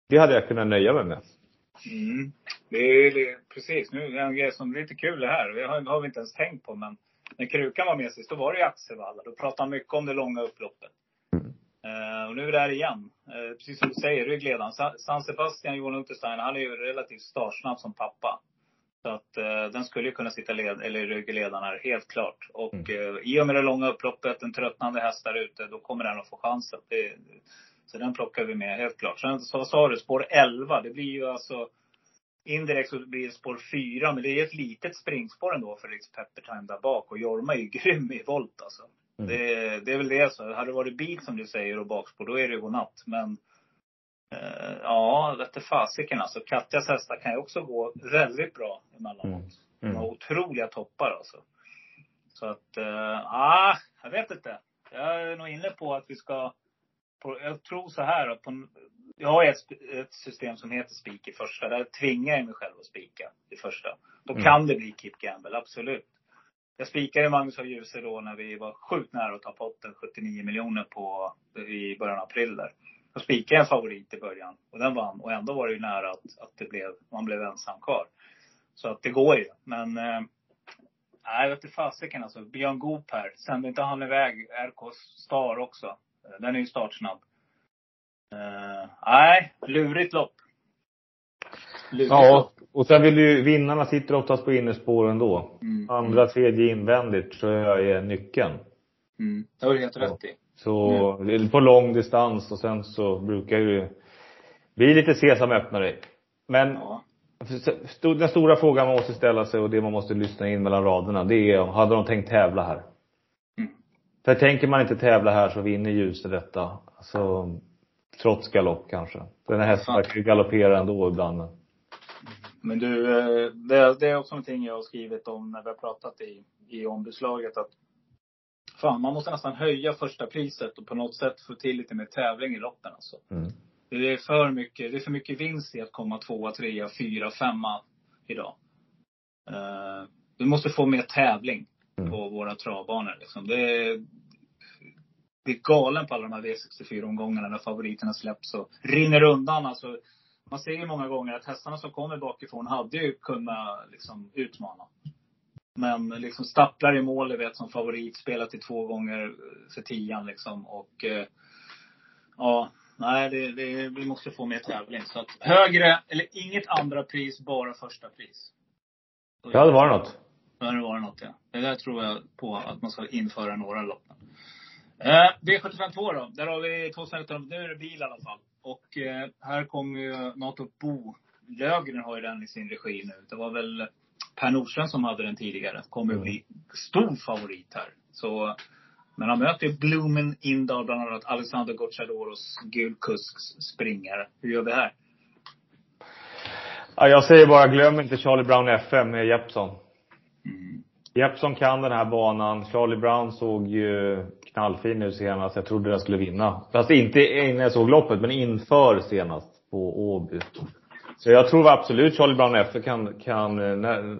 det hade jag kunnat nöja mig med. Mm. Det är precis. Nu är det en grej som är lite kul det här. Det har, har vi inte ens tänkt på. Men när Krukan var med sist, då var det i Axevalla. Då pratade han mycket om det långa upploppet. Eh, och nu är vi där igen. Eh, precis som du säger, ryggledaren. Sa- San Sebastian, Johan Unterstein, han är ju relativt startsnabb som pappa. Så att eh, den skulle ju kunna sitta led, eller i ryggledaren här, helt klart. Och eh, i och med det långa upploppet, en tröttnande häst där ute, då kommer den att få chansen. Det, så den plockar vi med, helt klart. Sen så vad sa du, spår 11, det blir ju alltså Indirekt så blir det spår 4, men det är ett litet springspår ändå för Rix Peppertime där bak. Och Jorma är ju grym i volt alltså. Mm. Det, det är väl det så. Hade det varit bil som du säger och bakspår, då är det godnatt. Men eh, ja, vette fasiken alltså. Katjas hästar kan ju också gå väldigt bra emellanåt. Mm. De Mm. har otroliga toppar alltså. Så att, eh, ah, jag vet inte. Jag är nog inne på att vi ska, på, jag tror så här på, jag har ett, ett system som heter spik i första. Där tvingar jag mig själv att spika i första. Då Mm. kan det bli Kip Gamble, absolut. Jag spikade Magnus och Djuse då när vi var sjukt nära att ta potten, 79 miljoner på, i början av april där. Då spikade jag en favorit i början och den vann. Och ändå var det ju nära att, att det blev, man blev ensam kvar. Så att det går ju. Men eh, Nej, jag vet fasiken alltså. Björn Goop här. Sände inte han iväg RK Star också? Eh, den är ju startsnabb. Uh, nej, lurigt lopp. Lurigt Ja, och sen vill ju vinnarna sitter oftast på innerspåren då. Mm. Andra, tredje invändigt tror jag är nyckeln. Mm. Det har du helt rätt i. Så är på lång distans och sen så brukar ju bli lite sesam öppna dig. Men Ja. den stora frågan man måste ställa sig och det man måste lyssna in mellan raderna, det är hade de tänkt tävla här? Mm. För tänker man inte tävla här så vinner ljuset detta. Alltså, trots galopp kanske. Den här hästen verkar ju galoppera ändå ibland. Men- du, eh, det, det är också någonting jag har skrivit om när vi har pratat i, i ombudslaget. Att fan, man måste nästan höja första priset och på något sätt få till lite mer tävling i loppen alltså. Mm. Det är för mycket, det är för mycket vinst i att komma tvåa, trea, fyra, femma idag. Uh, vi måste få mer tävling Mm. på våra travbanor. Liksom. Det, är, det är galen på alla de här V64-omgångarna när favoriterna släpps och rinner undan. Alltså, man ser ju många gånger att hästarna som kommer bakifrån hade ju kunnat liksom, utmana. Men liksom stapplar i mål, vet, som favorit, spelar till två gånger för tian liksom. Och eh, ja, nej, det, det, vi måste få mer tävling. Så att högre, eller inget andra pris, bara första pris. Ja, det var något. Hade det varit något ja. Det där tror jag på att man ska införa några loppen. Eh, V752 då. Där har vi två starter. Nu är det bil i alla fall. Och eh, här kommer ju Nato Bo. Lögren har ju den i sin regi nu. Det var väl Per Nordström som hade den tidigare. Kommer ju bli stor favorit här. Så, men han möter ju Bloomen Indal, bland annat Alexander Gocciadoros gul kusks springare. Hur gör vi här? Ja, jag säger bara glöm inte Charlie Brown FM med Jeppson. Mm. Jeppson kan den här banan. Charlie Brown såg ju knallfin ut senast. Jag trodde den skulle vinna. Fast inte innan jag såg loppet, men inför senast på Åby. Så jag tror absolut Charlie Brown F kan, kan eh, när,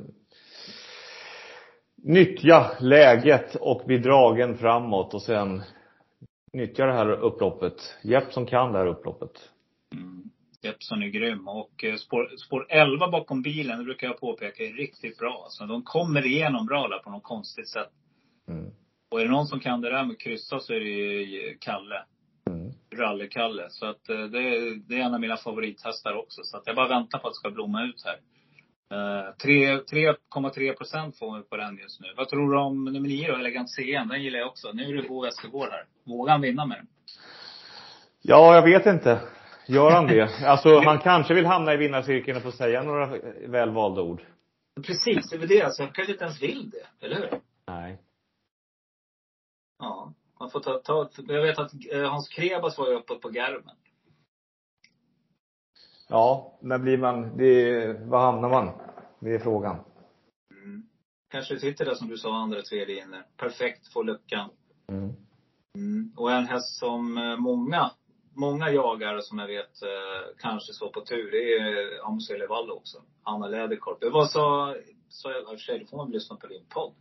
nyttja läget och bli dragen framåt och sen nyttja det här upploppet. Jeppson kan det här upploppet. Mm. Jeppson är grym. Och eh, spår, spår 11 bakom bilen, det brukar jag påpeka, är riktigt bra. Alltså, de kommer igenom bra där på något konstigt sätt. Mm. Och är det någon som kan det där med kryssa så är det ju Kalle. Mm. Rally-Kalle. Så att eh, det, är- det är en av mina favorithästar också. Så att jag bara väntar på att det ska blomma ut här. Eh, tre- 3,3 procent får vi på den just nu. Vad tror du om nummer 9 då, Elegant CN? Den gillar jag också. Nu är det Bo Westergård här. Vågar han vinna med den? Ja, jag vet inte. Gör han det? Alltså, han kanske vill hamna i vinnarcirkeln och få säga några väl valda ord. Precis, det är väl det. Alltså, jag kanske inte ens vill det. Eller hur? Nej. Ja. Man får ta, ta Jag vet att eh, Hans Krebas var ju uppe på Garmen. Ja, när blir man, det, var hamnar man? Det är frågan. Mm. Kanske sitter där som du sa, andra, tredje inne. Perfekt, får luckan. Mm. Mm. Och en häst som eh, många, många jagare som jag vet eh, kanske står på tur, det är Amos Levallo också. Anna Läderkorp. Det var så, så jag, i och för sig, då får man lyssna på din podd.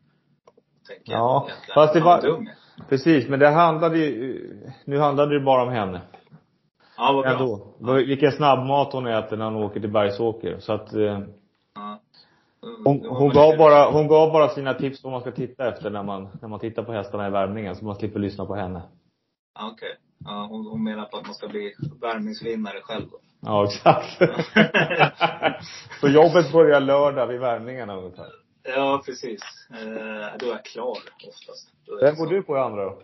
Tänker jag Ja, egentligen. fast det var- dum. Precis, men det handlade ju, nu handlade det bara om henne. Ja, vad bra. Ändå. Vad- Vilken snabbmat hon äter när hon åker till Bergsåker. Så att, eh, Ja. hon, hon gav bara, hon gav bara sina tips vad man ska titta efter när man, när man tittar på hästarna i värmningen. Så man slipper lyssna på henne. Ja, Okej. Ja, hon, hon menar på att man ska bli värmningsvinnare själv då. Ja, exakt. så jobbet börjar lördag vid värmningarna ungefär. Ja, precis. Eh, då är jag klar oftast. Är Vem går du på i andra då?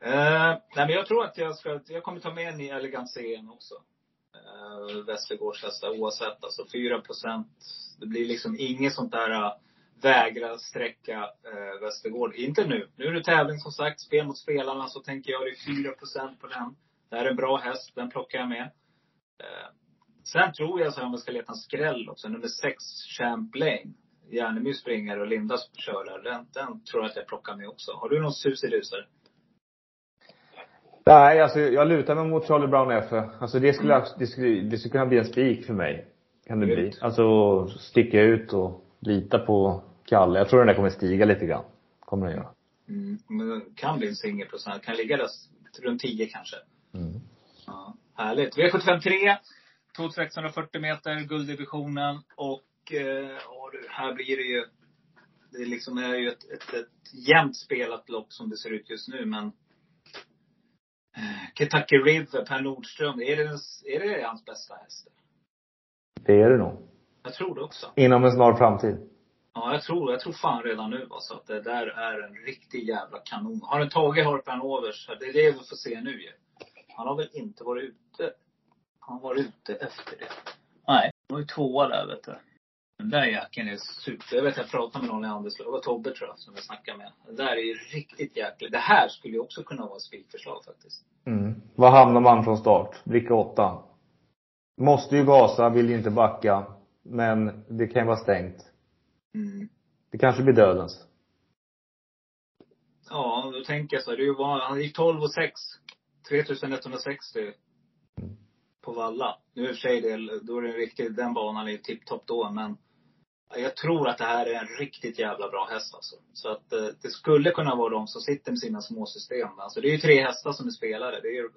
Eh, nej, men jag tror att jag ska, jag kommer ta med en i Elegant CN också. Eh, Västergårds hästar oavsett. Alltså 4 procent. Det blir liksom inget sånt där uh, vägra sträcka uh, Västergård. Inte nu. Nu är det tävling som sagt. Spel mot spelarna. Så tänker jag det är 4 procent på den. Det här är en bra häst. Den plockar jag med. Eh, sen tror jag så här, om jag ska leta en skräll också. Nummer 6, Champlain. Järnemy springer och Linda kör där. Den, den tror jag att jag plockar med också. Har du någon susilusare? Nej, alltså jag lutar mig mot Charlie Brown F. Alltså det skulle, det skulle, det skulle kunna bli en spik för mig. Kan det bli. Grymt. Alltså sticka ut och lita på Kalle. Jag tror den där kommer stiga lite grann. Kommer den göra. Mm. Men det kan bli en singelprocent. Kan ligga där runt 10 kanske. Mm. Ja, härligt. V75 3. 2640 meter, gulddivisionen. Och eh, du, här blir det ju det liksom är ju ett, ett, ett jämnt spelat lopp som det ser ut just nu. Men eh, Kentucky River, Per Nordström. Är det, är det hans bästa häst? Det är det nog. Jag tror det också. Inom en snar framtid. Ja, jag tror, jag tror fan redan nu alltså att det där är en riktig jävla kanon. Har den tagit Harpan Overs? Det är det vi får se nu ju. Han har väl inte varit ute? Han har varit ute efter det. Nej, han var ju tvåa där vet du. Den där jäkeln är super. Jag vet jag pratade med någon i Anderslöv. Det var Tobbe tror jag som jag snackade med. Den där är ju riktigt jäklig. Det här skulle ju också kunna vara ett spikförslag faktiskt. Mm. Var hamnar man från start? Bricka åtta. Måste ju gasa, vill ju inte backa. Men det kan ju vara stängt. Mm. Det kanske blir dödens. Ja, då tänker jag så. Det är bara, han gick 12 och 6. 3160. På Valla. Nu i och för sig, det, då är det riktigt, den banan är ju tipptopp då, men jag tror att det här är en riktigt jävla bra häst alltså. Så att eh, det skulle kunna vara de som sitter med sina små system. Alltså det är ju tre hästar som är spelare. Det är ju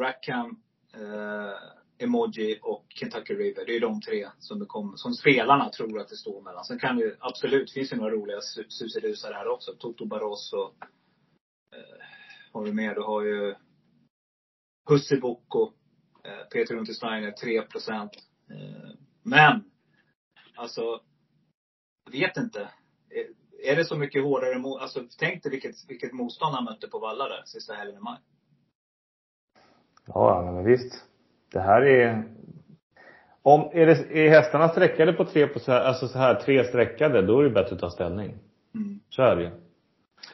Rackham, eh, Emoji och Kentucky River. Det är ju de tre som, det kom, som spelarna tror att det står mellan. Sen kan ju absolut, finns ju några roliga susidusar här också. Toto Barroso. Eh, har vi med? Du har ju Husse Bocco. Eh, Peter Untersteiner 3 procent. Eh, men, alltså, jag vet inte. Är det så mycket hårdare mot, alltså tänk dig vilket, vilket motstånd han mötte på Valla där sista helgen i maj. Ja, ja, men visst. Det här är om, är, det, är hästarna sträckade på tre på så här, alltså så här, tre sträckade, då är det bättre att ta ställning. Mm. Så är det ju.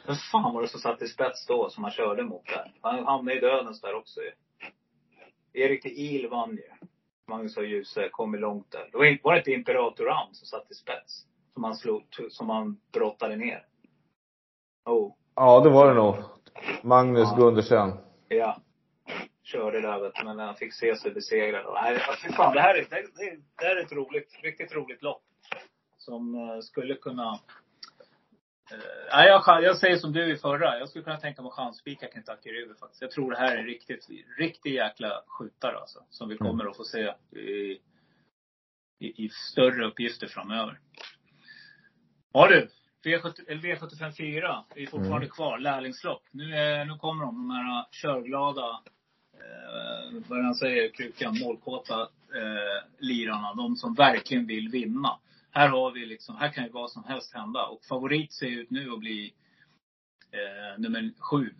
Vem fan var det som satt i spets då, som han körde mot där? Han hamnade i dödens där också ju. Erik de Il vann ju. Magnus och Djuse kom ju långt där. Det var, inte Imperator Ram som satt i spets? Som han slog, som han brottade ner? Oh, Ja, det var det nog. Magnus Ja. Gundersen. ja. Körde där vet du, men han fick se sig besegrad. Nej, fy fan, det här är, det, det, det här är ett roligt, riktigt roligt lopp. Som eh, skulle kunna nej, jag, jag säger som du i förra. Jag skulle kunna tänka mig att chansspika Kentucky River faktiskt. Jag tror det här är en riktigt, riktig jäkla skjutare alltså. Som vi kommer att få se i, i, i större uppgifter framöver. Ja du. V70, eller V75 4 är fortfarande kvar. Lärlingslopp. Nu, är, nu kommer de, de här körglada, eh, vad han säger, krukan, målkåta eh, lirarna. De som verkligen vill vinna. Här har vi liksom, här kan ju vad som helst hända. Och favorit ser ut nu att bli eh, nummer sju.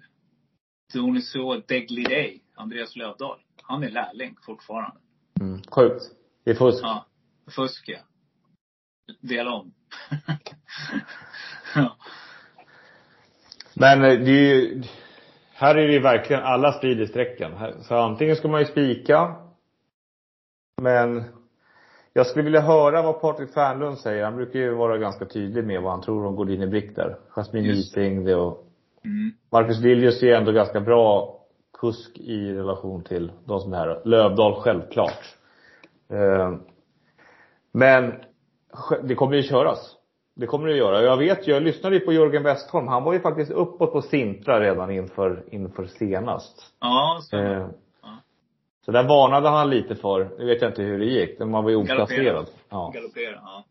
Doniso Degli Day, Andreas Lövdahl. Han är lärling fortfarande. Mm. Sjukt. Det är fusk. Ja. Fusk ja. Dela om. ja. Men eh, det är ju, här är det ju verkligen alla strid i sträckan. Så antingen ska man ju spika. Men jag skulle vilja höra vad Patrik Fernlund säger. Han brukar ju vara ganska tydlig med vad han tror om Godin i Brick där. Jasmine Just det. Och Mm. Marcus Liljus är ändå ganska bra kusk i relation till de som är här. Lövdahl självklart. Eh, Men det kommer ju köras. Det kommer det att göra. Jag vet jag lyssnade ju på Jörgen Westholm. Han var ju faktiskt uppåt på Sintra redan inför, inför senast. Ja, stämmer. Så där varnade han lite för, nu vet jag inte hur det gick, men man var ju oplacerad. Ja. Galoppera, ja.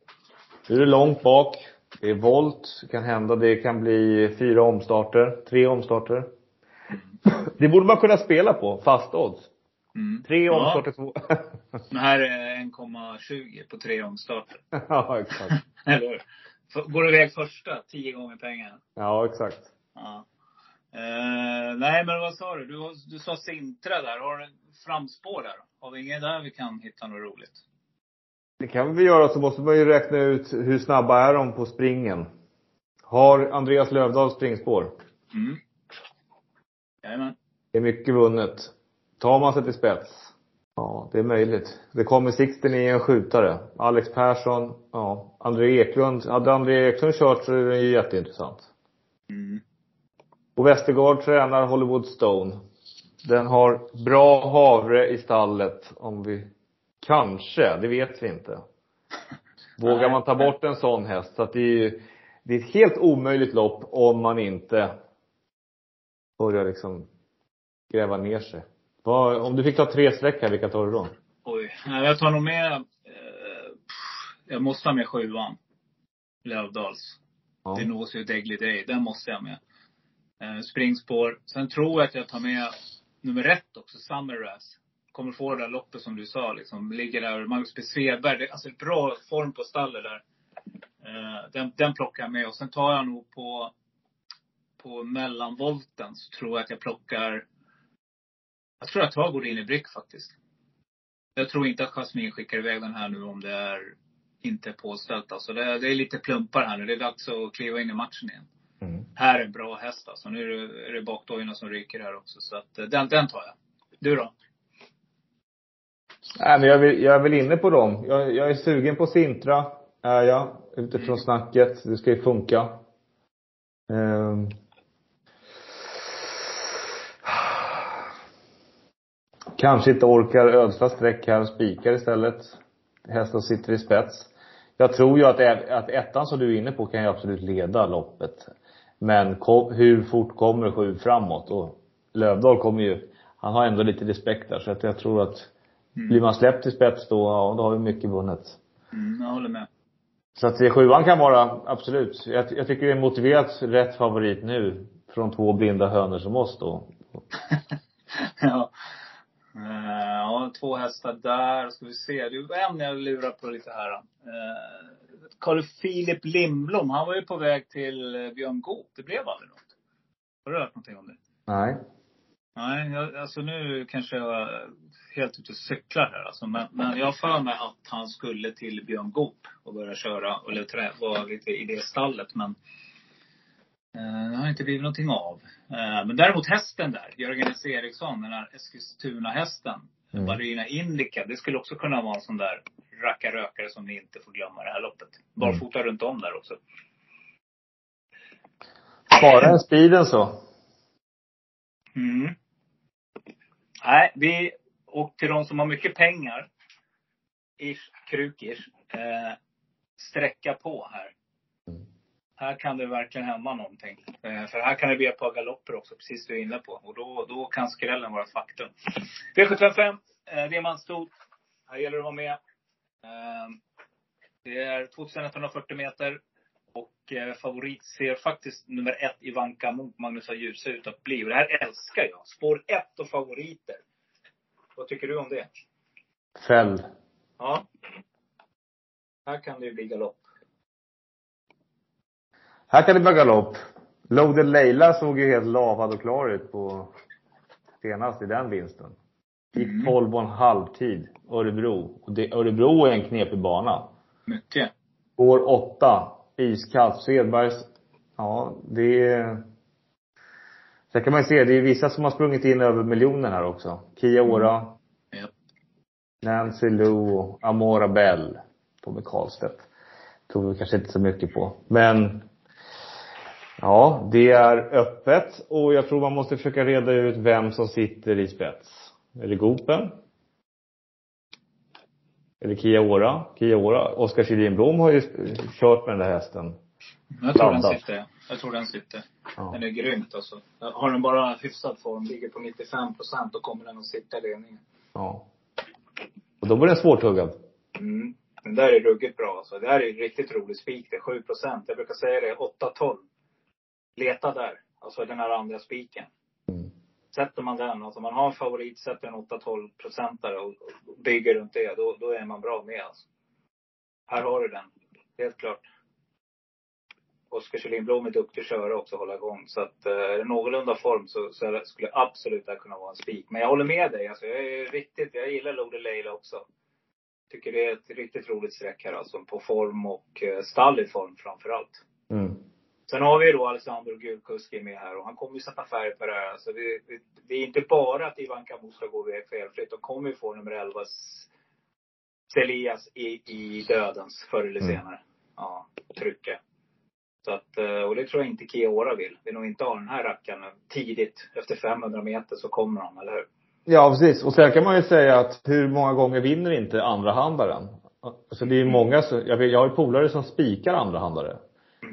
Nu är det långt bak. Det är volt. Det kan hända. Det kan bli fyra omstarter. Tre omstarter. Det borde man kunna spela på. Fast odds. Mm. Tre Ja. omstarter, två. Men här är 1,20 på tre omstarter. ja, exakt. Eller Går du iväg första, tio gånger pengarna. Ja, exakt. Ja. Eh, nej, men vad sa du? Du, du sa Sintra där. Har du framspår där? Har vi inget där vi kan hitta något roligt? Det kan vi göra, så måste man ju räkna ut hur snabba är de på springen. Har Andreas Lövdahl springspår? Mm. Jajamän. Det är mycket vunnet. Tar man sig till spets? Ja, det är möjligt. Det kommer Sixten i en skjutare. Alex Persson, ja. André Eklund. Hade André Eklund kört så är det ju jätteintressant. Och Westergaard tränar Hollywood Stone. Den har bra havre i stallet om vi, kanske, det vet vi inte. Vågar man ta bort en sån häst? Så att det är ju, det är ett helt omöjligt lopp om man inte börjar liksom gräva ner sig. Vad, om du fick ta tre streck här, vilka tar du då? Oj. Jag tar nog med, eh, jag måste ha med sjuan. Lövdals. Ja. Det nås ju Degly Day. Den måste jag med. Eh, springspår. Sen tror jag att jag tar med nummer ett också, Summer Rass. Kommer få det där loppet som du sa liksom. Ligger där, Magnus B. Svedberg. Det, alltså bra form på stallet där. Eh, den, den plockar jag med. Och sen tar jag nog på, på mellanvolten så tror jag att jag plockar jag tror jag tar Godin i Brick faktiskt. Jag tror inte att Jasmin skickar iväg den här nu om det är inte påställt. Alltså det, det är lite plumpar här nu. Det är dags att kliva in i matchen igen. Mm. Här är en bra häst alltså. Nu är det, är det bakdojorna som ryker här också. Så att eh, den, den tar jag. Du då? Nej, men jag, vill, jag är väl inne på dem. Jag, jag är sugen på Sintra, är jag. Utifrån snacket. Det ska ju funka. Ehm. Kanske inte orkar ödsla streck här och spikar istället. Hästen sitter i spets. Jag tror ju att, att ettan som du är inne på kan ju absolut leda loppet. Men ko- hur fort kommer sju framåt? Och Lövdahl kommer ju, han har ändå lite respekt där. Så att jag tror att blir man släppt i spets då, ja, då har vi mycket vunnet. Mm, jag håller med. Så att sjuan kan vara, absolut. Jag, jag tycker det är motiverat rätt favorit nu. Från två blinda hönor som oss då. ja. Eh, ja, två hästar där. Ska vi se. Det är en jag lurar på lite här. Uh, Carl Philip Lindblom, han var ju på väg till eh, Björn Goop. Det blev aldrig något. Har du hört någonting om det? Nej. Nej, jag, alltså nu kanske jag är helt ute och cyklar här alltså. Men, men jag har för mig att han skulle till Björn Goop och börja köra, eller trä, vara lite i det stallet. Men eh, det har inte blivit någonting av. Eh, men däremot hästen där, Jörgen S. Eriksson, den här Eskilstuna-hästen. Mm. Ballerina Indica, det skulle också kunna vara en sån där rackarrökare som ni inte får glömma det här loppet. Barfota runt om där också. Spara en speeden så. Mm. Nej, vi, och till de som har mycket pengar, ish, kruk ish, eh, sträcka på här. Här kan det verkligen hända någonting. Eh, för här kan det bli ett par galopper också, precis som du är inne på. Och då, då kan skrällen vara ett faktum. V75, eh, diamantstol. Här gäller det att vara med. Eh, det är 2140 meter. Och eh, favorit ser faktiskt nummer ett Ivanka mot Magnus A. Djuse ut att bli. Och det här älskar jag. Spår ett och favoriter. Vad tycker du om det? Fäll. Ja. Här kan det ju bli galopp. Här kan det bli galopp. Loaded Leila såg ju helt lavad och klar ut på senast i den vinsten. Gick Mm. 12 och en halv tid. Örebro. Och det, Örebro är en knepig bana. Mycket. År 8. Iskallt. Svedbergs. Ja, det är... Sen kan man ju se, det är vissa som har sprungit in över miljonen här också. Kia Ora. Japp. Nancy Lou Amora Bell. Tommy Karlstedt. Tror vi kanske inte så mycket på. Men Ja, det är öppet och jag tror man måste försöka reda ut vem som sitter i spets. Är det Gopen? Är det Kia Ora? Kia Ora. Oskar Kjellin Blom har ju kört med den där hästen. Jag tror den Blandat. sitter. Jag tror den sitter. Ja. Den är grymt alltså. Har den bara hyfsad form, ligger på 95 procent, då kommer den att sitta i ledningen. ja. Och då blir den svårtuggad. Mm. Den där är ruggigt bra alltså. Det här är en riktigt rolig spik det. 7 procent. Jag brukar säga det, 8-12. Leta där. Alltså den här andra spiken. Mm. Sätter man den, alltså man har en favorit, sätter en 8-12 procentare och och bygger runt det, då, då är man bra med alltså. Här har du den. Helt klart. Oskar Kjellin är duktig köra också, hålla igång. Så att eh, är det någorlunda form så, så skulle absolut det här kunna vara en spik. Men jag håller med dig. Alltså, jag är riktigt, jag gillar Lode Leila också. Tycker det är ett riktigt roligt streck här alltså. På form och eh, stall i form framför allt. Mm. Sen har vi då Alessandro Gulkuski med här och han kommer ju sätta färg på det här. Alltså det, det, det är inte bara att Ivan Kamo ska gå iväg felfritt. De kommer ju få nummer 11 Celias i, i dödens förr eller Mm. senare. Ja, trycke. Så att, eh, och det tror jag inte Kiora vill. Vill nog inte ha den här rackaren tidigt. Efter 500 meter så kommer han, eller hur? Ja, precis. Och sen kan man ju säga att hur många gånger vinner inte andrahandaren? Alltså det är ju många som, jag, vet, jag har ju polare som spikar andrahandare.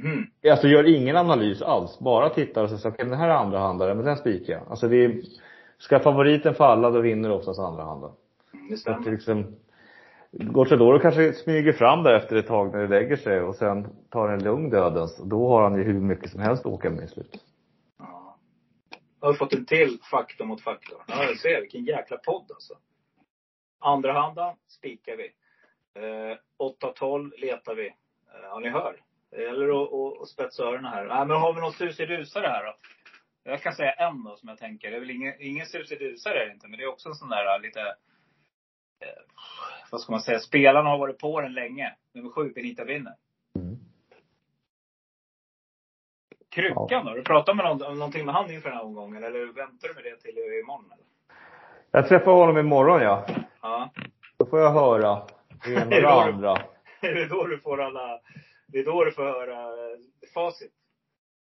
Mhm. Alltså gör ingen analys alls. Bara tittar och säger okej den här är andrahandare, men den spikar jag. Alltså det är, ska favoriten falla då vinner oftast andrahandaren. Mm, Det Så att stämmer. liksom, Gocciadoro kanske smyger fram där efter ett tag när det lägger sig och sen tar en lugn dödens. Då har han ju hur mycket som helst att åka med i slutet. Ja. Har fått en till faktor mot faktor. Ja, jag ser. Vilken jäkla podd alltså. Andra handen spikar vi. Eh, 8-12 letar vi. Eh, ja, ni hör. Det gäller att, att, att spetsa öronen här. Nej, men har vi någon susidusare här då? Jag kan säga en då som jag tänker. Det är väl ingen, ingen susidusare är det inte. Men det är också en sån där lite, eh, vad ska man säga, spelarna har varit på den länge. Nummer sju, Benita Winner. Mm. Krukan Ja. då? Du pratat med någon, om någonting med han inför den här omgången? Eller väntar du med det till imorgon? Eller? Jag träffar honom imorgon ja. Ja. Då får jag höra det ena och det andra. Är det då du får alla... Det är då du får höra eh, facit?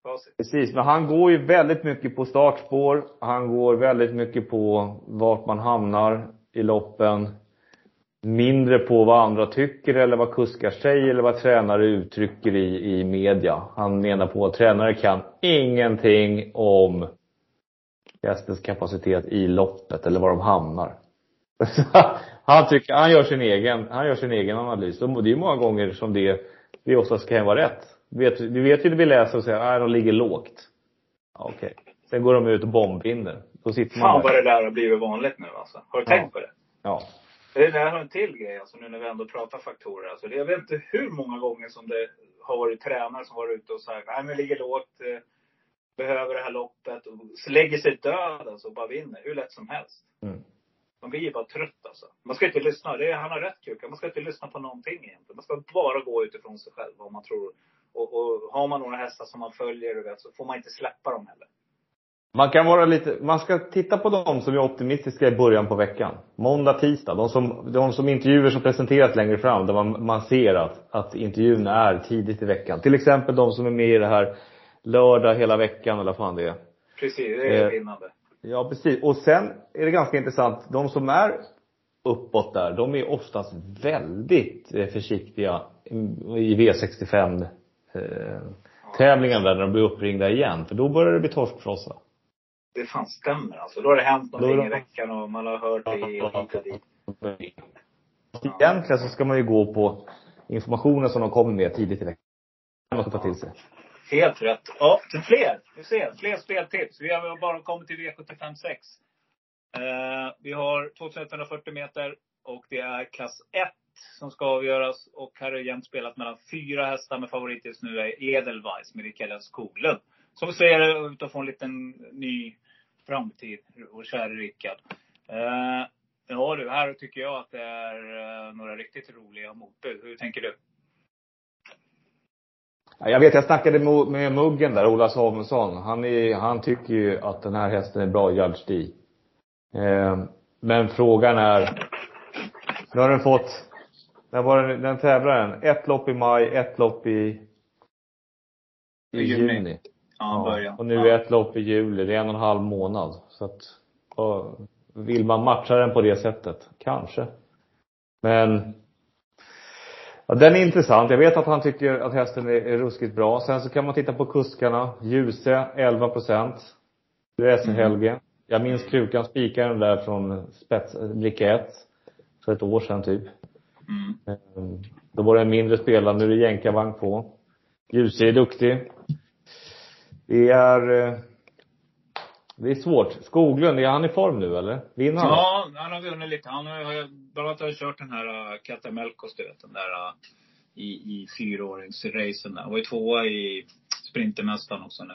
Facit. Precis, men han går ju väldigt mycket på startspår. Han går väldigt mycket på vart man hamnar i loppen. Mindre på vad andra tycker eller vad kuskar säger eller vad tränare uttrycker i, i media. Han menar på att tränare kan ingenting om hästens kapacitet i loppet eller var de hamnar. han tycker, han gör sin egen, han gör sin egen analys. Och det är många gånger som det, det oftast kan vara rätt. Du vet, ju när vi läser och säger, nej de ligger lågt. Ja, Okej. Sen går de ut och bombvinner. Då sitter man Fan vad det där har blivit vanligt nu alltså. Har du Ja. tänkt på det? Ja. Det där har en till grej alltså nu när vi ändå pratar faktorer. Alltså, jag vet inte hur många gånger som det har varit tränare som varit ute och sagt, nej men ligger lågt, eh, behöver det här loppet. Och lägger sig död alltså och bara vinner. Hur lätt som helst. Mm. Man blir ju bara trött alltså. Man ska inte lyssna. Det är, han har rätt Kuka. Man ska inte lyssna på någonting egentligen. Man ska bara gå utifrån sig själv. Vad man tror. Och, och har man några hästar som man följer, vet, så får man inte släppa dem heller. Man kan vara lite, man ska titta på de som är optimistiska i början på veckan. Måndag, tisdag. De som, de som intervjuer som presenteras längre fram, där man, man ser att, att intervjun är tidigt i veckan. Till exempel de som är med i det här lördag hela veckan eller vad fan det är. Precis, det är Eh, vinnande. Ja, precis. Och sen är det ganska intressant, de som är uppåt där, de är oftast väldigt eh, försiktiga i V65 eh, tävlingen där när de blir uppringda igen. För då börjar det bli torskfrossa. Det fan stämmer alltså. Då har det hänt någonting Då i veckan och man har hört det hit och dit. Egentligen så ska man ju gå på informationen som de kommer med tidigt i veckan. Man ta till sig. Helt rätt. Ja, till fler. Vi ser. Fler speltips. Vi har bara kommit till V75 6. Eh, vi har 2140 meter och det är klass 1 som ska avgöras. Och här är jämnt spelat mellan fyra hästar med favorit just nu är Edelweiss med Rickard Skoglund. Som ser ut att få en liten ny framtid, och käre Rickard. Eh, ja du, här tycker jag att det är eh, några riktigt roliga motbud. Hur tänker du? Ja, Jag vet, jag snackade med, Muggen där, Ola Samuelsson. Han, är, han tycker ju att den här hästen är bra, Judge. Eh, men frågan är, nu har den fått, när var den, den tävlar den? Ett lopp i maj, ett lopp i, i juni. juni. Ja, början. och nu ja. ett lopp i juli. Det är en och en halv månad. Så att, vill man matcha den på det sättet? Kanske. Men Ja, den är intressant. Jag vet att han tycker att hästen är, är ruskigt bra. Sen så kan man titta på kuskarna. Ljuse, 11 procent. Rese Helge. Jag minns krukan spikade den där från spets, bricka 1. För ett år sedan typ. Mm. Ehm, Då var det en mindre spelare, nu är det jänkarvagn på. Ljuse är duktig. Det är, eh, det är svårt. Skoglund, är han i form nu eller? Vinner han? Ja, han har vunnit lite. Han har bland annat har kört den här uh, Katamelkos, du vet. Den där uh, i, i fyraåringsracen där. Han var ju tvåa i Sprintermästaren också nu.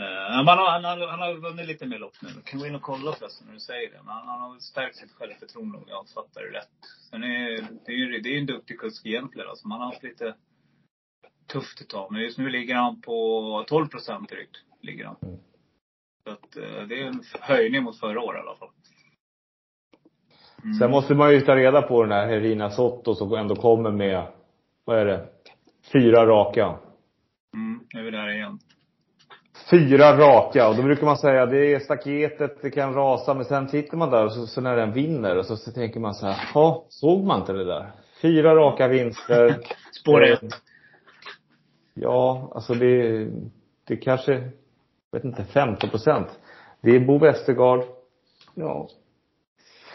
Eh, men han, har, han, har, han har vunnit lite mer lopp nu. Du kan gå in och kolla förresten när du säger det. Men han, han har stärkt sitt självförtroende om jag fattar det rätt. Sen är det är ju det är en duktig kusk egentligen. Alltså, man har haft lite tufft ett tag. Men just nu ligger han på 12 procent drygt. Ligger han. Mm. Så att, eh, det är en höjning mot förra året i alla fall. Mm. Sen måste man ju ta reda på den här Herina Sotto som ändå kommer med, vad är det? Fyra raka. Mm, nu är vi där igen. Fyra raka. Och då brukar man säga, det är staketet, det kan rasa. Men sen sitter man där och så, så när den vinner och så, så tänker man så här, ja, såg man inte det där? Fyra raka vinster. Spår ett. Ja, alltså det, det kanske, vet inte, 15 procent. Det är Bo Westergaard. Ja.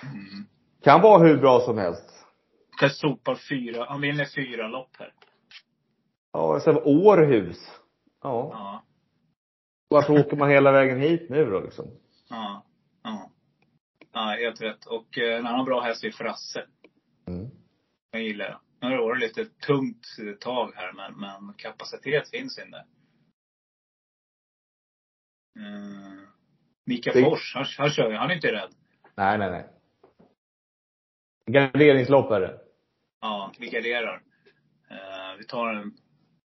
Mm. Kan vara hur bra som helst. Ska sopa fyra. Han vinner fyra lopp här. Ja, sen Århus. Ja. Ja. Varför åker man hela vägen hit nu då liksom? Ja. Ja. Ja, helt rätt. Och eh, en annan bra häst är Frasse. Mm. Jag gillar det. Nu har det varit lite tungt tag här, men, men kapacitet finns inne. Mm. Mika Det- Fors, han, han kör ju. Han är inte rädd. Nej, nej, nej. Garderingslopp är det. Ja, vi garderar. Eh, vi tar en,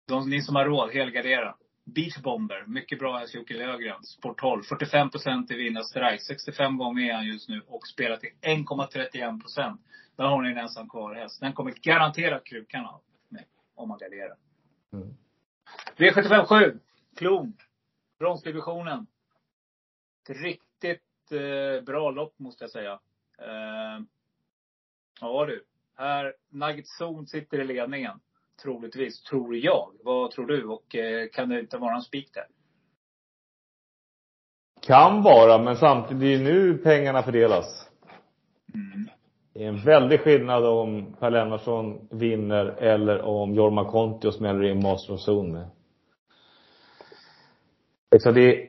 de, ni som har råd, helgardera. Beach Bomber, mycket bra häst Jocke Löfgren. Sport 12, 45 procent i vinnarstrike. 65 gånger är han just nu och spelar till 1,31 procent. Där har ni en ensam kvar häst. Den kommer garanterat krukan av mig, om man garderar. Mm. V75 7, Klon. Bronsdivisionen. Ett riktigt eh, bra lopp måste jag säga. Eh, ja du. Här, Nugget Zone sitter i ledningen. Troligtvis, tror jag. Vad tror du? Och eh, kan det inte vara en spik där? Kan vara, men samtidigt, är nu pengarna fördelas. Mm. Det är en väldig skillnad om Per Lennartsson vinner eller om Jorma Kontio smäller in Master of Zone med. Liksom det,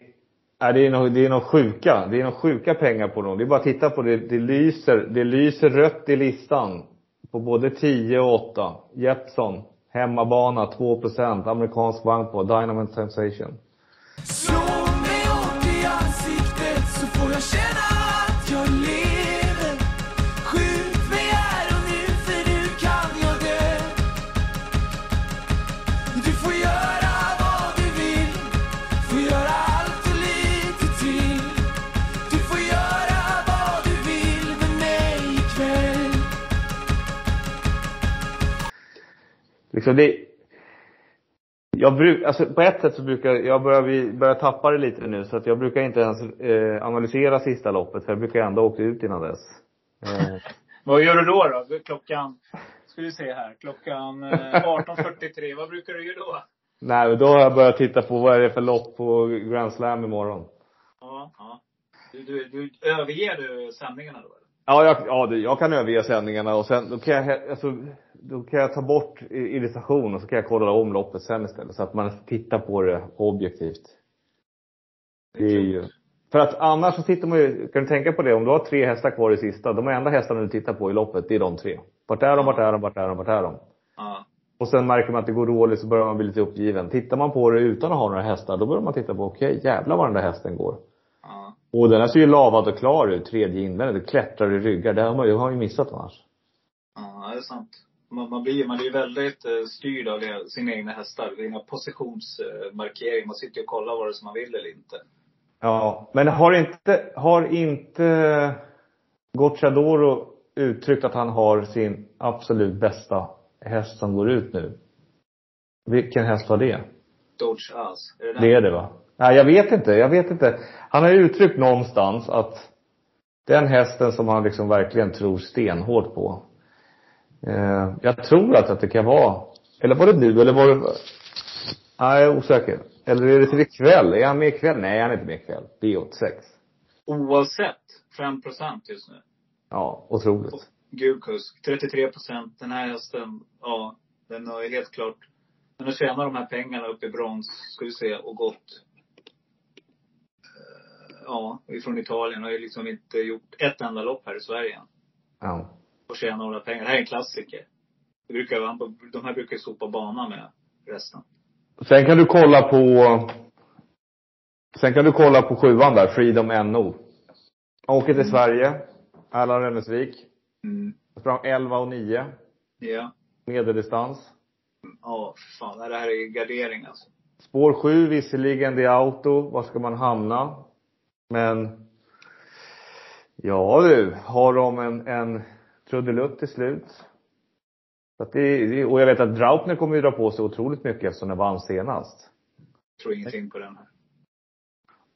är, det är nog, det är nog sjuka, det är nog sjuka pengar på dem. Det är bara att titta på det, det lyser, det lyser rött i listan. På både 10 och 8. Jeppson, hemmabana 2% amerikansk bank på, Dynamite Sensation. Slå mig hårt i ansiktet så får jag känna Liksom det, jag bruk, alltså på ett sätt så brukar, jag börjar, börjar tappa det lite nu så att jag brukar inte ens eh, analysera sista loppet för jag brukar ändå åka ut innan dess. Eh, Vad gör du då? då? Klockan, ska vi se här. Klockan eh, 18.43. Vad brukar du göra då? Nej, då har jag börjat titta på vad är det för lopp på Grand Slam imorgon. Ja, ja. Du, du, du överger du sändningarna då? eller? Ja, jag, ja jag kan överge sändningarna och sen, då kan jag, alltså, då kan jag ta bort irritation och så kan jag kolla om loppet sen istället. Så att man tittar på det objektivt. Det är ju, för att annars så tittar man ju, kan du tänka på det, om du har tre hästar kvar i sista, de enda hästarna du tittar på i loppet, det är de tre. Vart är de, vart är de, vart är de, vart är de? Ja. Och sen märker man att det går dåligt så börjar man bli lite uppgiven. Tittar man på det utan att ha några hästar, då börjar man titta på, okej, jävlar vad den där hästen går. Ja. Och den här ser ju lavad och klar ut, tredje invändigt, klättrar i ryggar. Det har man ju, har man ju missat annars. Ja, det är sant. Man, man blir man är ju väldigt eh, styrd av det, sina egna hästar. Sina positionsmarkeringar. Man sitter ju och kollar vad det som man vill eller inte. Ja, men har inte, har inte Gocciadoro uttryckt att han har sin absolut bästa häst som går ut nu? Vilken häst var det? Dodge Ass. Är det den? Det är det va? Nej, jag vet inte. Jag vet inte. Han har ju uttryckt någonstans att den hästen som han liksom verkligen tror stenhårt på. Eh, jag tror att, att det kan vara, eller var det nu eller var det, nej jag är osäker. Eller är det till ikväll? Är han med ikväll? Nej, han är inte med ikväll. B86. Oavsett. 5 procent just nu. Ja, otroligt. Gul kusk. 33 procent. Den här hästen, ja. Den har ju helt klart. Den har tjänat de här pengarna upp i brons, ska vi se, och gått. eh, Ja, ifrån Italien. Har ju liksom inte gjort ett enda lopp här i Sverige. Ja. Och tjäna några pengar. Det här är en klassiker. Det brukar, de här brukar ju sopa banan med resten. Sen kan du kolla på, sen kan du kolla på sjuan där, Freedom NO. Åker till Sverige, Erland Rennesvik. Mm. Sprang 11 och 9, Ja. medeldistans. Ja, fan. Det här är gardering alltså. Spår 7 visserligen, det är auto. Var ska man hamna? Men Ja du, har de en, en trudelutt till slut. Så det, det, och jag vet att Draupner kommer ju dra på sig otroligt mycket eftersom den vann senast. Tror ingenting på den här.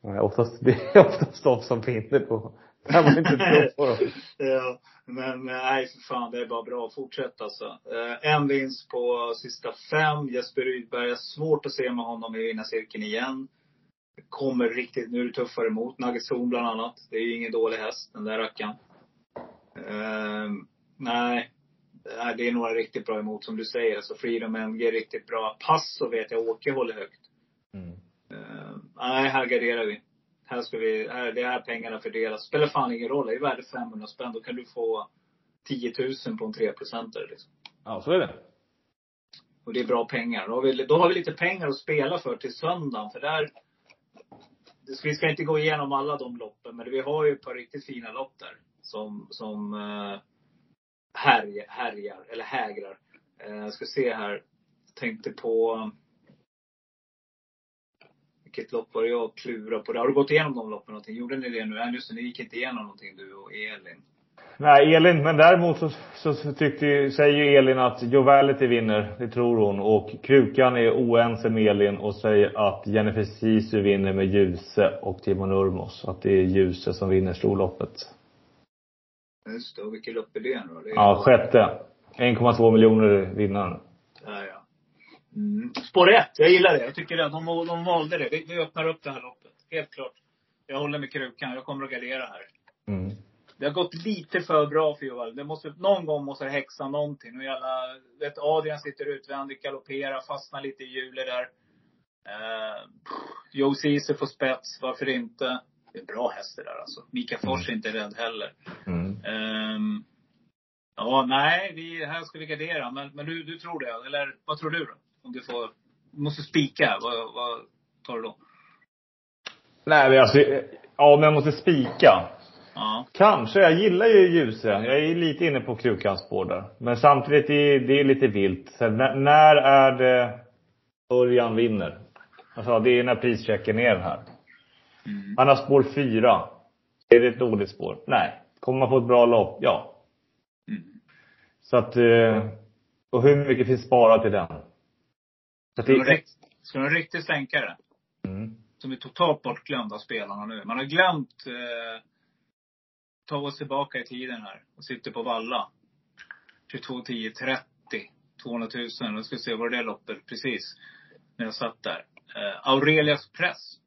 Nej, Oftast, det är oftast de som vinner på, när man inte tror på dem. Ja, men nej för fan, det är bara bra. Fortsätt alltså. Eh, en vinst på sista fem. Jesper Rydberg, svårt att se med honom i vinnarcirkeln igen. Kommer riktigt, nu är det tuffare emot. Nagazon bland annat. Det är ju ingen dålig häst, den där rackaren. Eh, nej. Nej, det är några riktigt bra emot som du säger. Alltså Freedom MG är riktigt bra. Passo vet jag Åke håller högt. Mm. Eh, nej, här garderar vi. Här ska vi, här, det är här pengarna fördelas. Spelar fan ingen roll. Det är värde 500 spänn. Då kan du få 10 000 på en 3 liksom. Ja, så är det. Och det är bra pengar. Då har, vi, då har vi lite pengar att spela för till söndagen. För där, vi ska inte gå igenom alla de loppen. Men vi har ju ett par riktigt fina lopp där. Som, som eh, härj, härjar, eller hägrar. Eh, jag ska se här. Tänkte på vilket lopp var det jag klurade på? Har du gått igenom de loppen någonting? Gjorde ni det nu? Nej, just det, ni gick inte igenom någonting du och Elin. Nej, Elin, men däremot så, så, så tyckte, säger ju Elin att Jovality vinner, det tror hon. Och Krukan är oense med Elin och säger att Jennifer Sisu vinner med Ljuse och Timon Nurmos. Att det är Ljuse som vinner storloppet. Just det, och vilket lopp är det nu då? Det är Ja, sjätte. 1,2 miljoner vinnaren. Ja, ja. Mm. Spår ett, jag gillar det. Jag tycker att de, de valde det. Vi, vi öppnar upp det här loppet. Helt klart. Jag håller med krukan. Jag kommer att gardera här. Mm. Det har gått lite för bra för Joel. Det måste, någon gång måste det häxa någonting. Och jävla, vet, Adrian sitter utvändigt, galopperar, fastnar lite i hjulet där. Uh, Joe Ceesay får spets, varför inte? Det är bra hästar där alltså. Mika Fors är inte rädd heller. Mm. Ehm, ja, nej, vi, här ska vi gardera. Men, men du, du tror det? Eller vad tror du då? Om du får, du måste spika. Vad, vad tar du då? Nej, men alltså, ja men jag måste spika. Ja. Kanske. Jag gillar ju Ljuse. Jag är lite inne på Krukans spår där. Men samtidigt, det är, det är lite vilt. Så när, när är det Örjan vinner? Alltså, det är när prischecken är den här. Mm. Han har spår fyra. Är det ett dåligt spår? Nej. Kommer man få ett bra lopp? Ja. Mm. Så att, eh, och hur mycket finns sparat i den? Så Ska, det, rikt, ska du en riktig stänkare? mm. Som är totalt bortglömd av spelarna nu. Man har glömt eh, ta oss tillbaka i tiden här. Och sitter på Valla. 22, 10, 30. 200 000. Nu ska vi se, var det det loppet? Precis. när jag satt där. Eh, Aurelias press.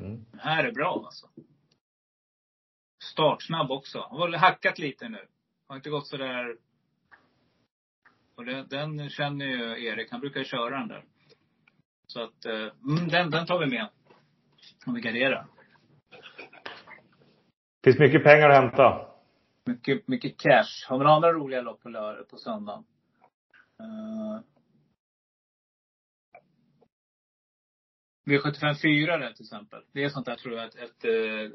Mm. Den här är bra alltså. Startsnabb också. Han har hackat lite nu. Har inte gått så där. Och det, den känner ju Erik. Han brukar köra den där. Så att, eh, mm, den, den tar vi med. Om vi garderar. Finns mycket pengar att hämta. Mycket, mycket cash. Har vi några andra roliga lopp på, lör- på söndagen? Uh, V75 4 där till exempel. Det är sånt där tror jag, ett, ett eh,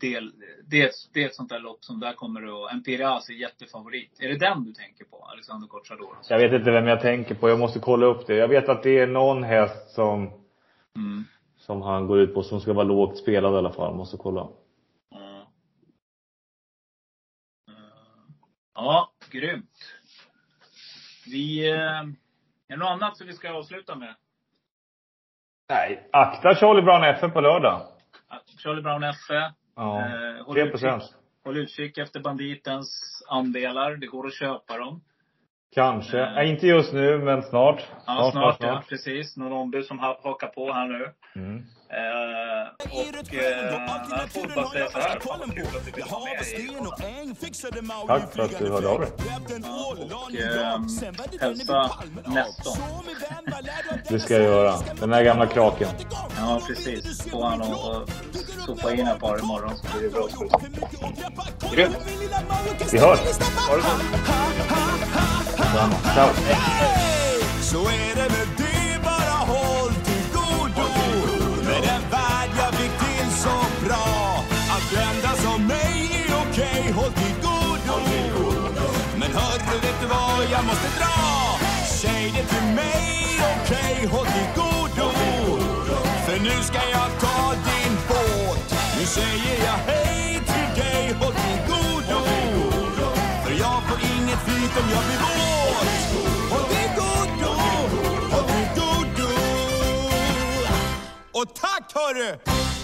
del, det, är det är ett sånt där lopp som där kommer att, Imperias är jättefavorit. Är det den du tänker på? Alexander Corsador? Jag vet inte vem jag tänker på. Jag måste kolla upp det. Jag vet att det är någon häst som, Mm. som han går ut på som ska vara lågt spelad i alla fall. Måste kolla. Ja. Eh, Ja, grymt. Vi, eh, är det något annat som vi ska avsluta med? Nej, akta Charlie Brown F på lördag. Charlie Brown FE. Ja. Eh, håll, 3 utkik, håll utkik efter banditens andelar. Det går att köpa dem. Kanske. Eh. Inte just nu, men snart. Ja, snart, ja. Precis. Någon ombud som ha- hakar på här nu. Mm. Eh, och eh, jag får bara säga så här. Fan vad kul att du vill vara med. Tack för att du hörde av dig. Och eh, hälsa Nestor. Det ska jag göra. Den här gamla kraken. Ja, precis. Få han att sopa in ett par imorgon så blir det bra. Grymt. Vi hörs. Ha det. Detsamma. Ciao. Så är det med mig, håll till godo Men hörru, vet du vad? Jag måste dra? Säg det till mig, okej, håll till godo För nu ska jag ta din båt. Nu säger jag hej till dig, håll till godo För jag får inget flyt om jag blir våt. Håll till godo, håll till godo Och tack hörru!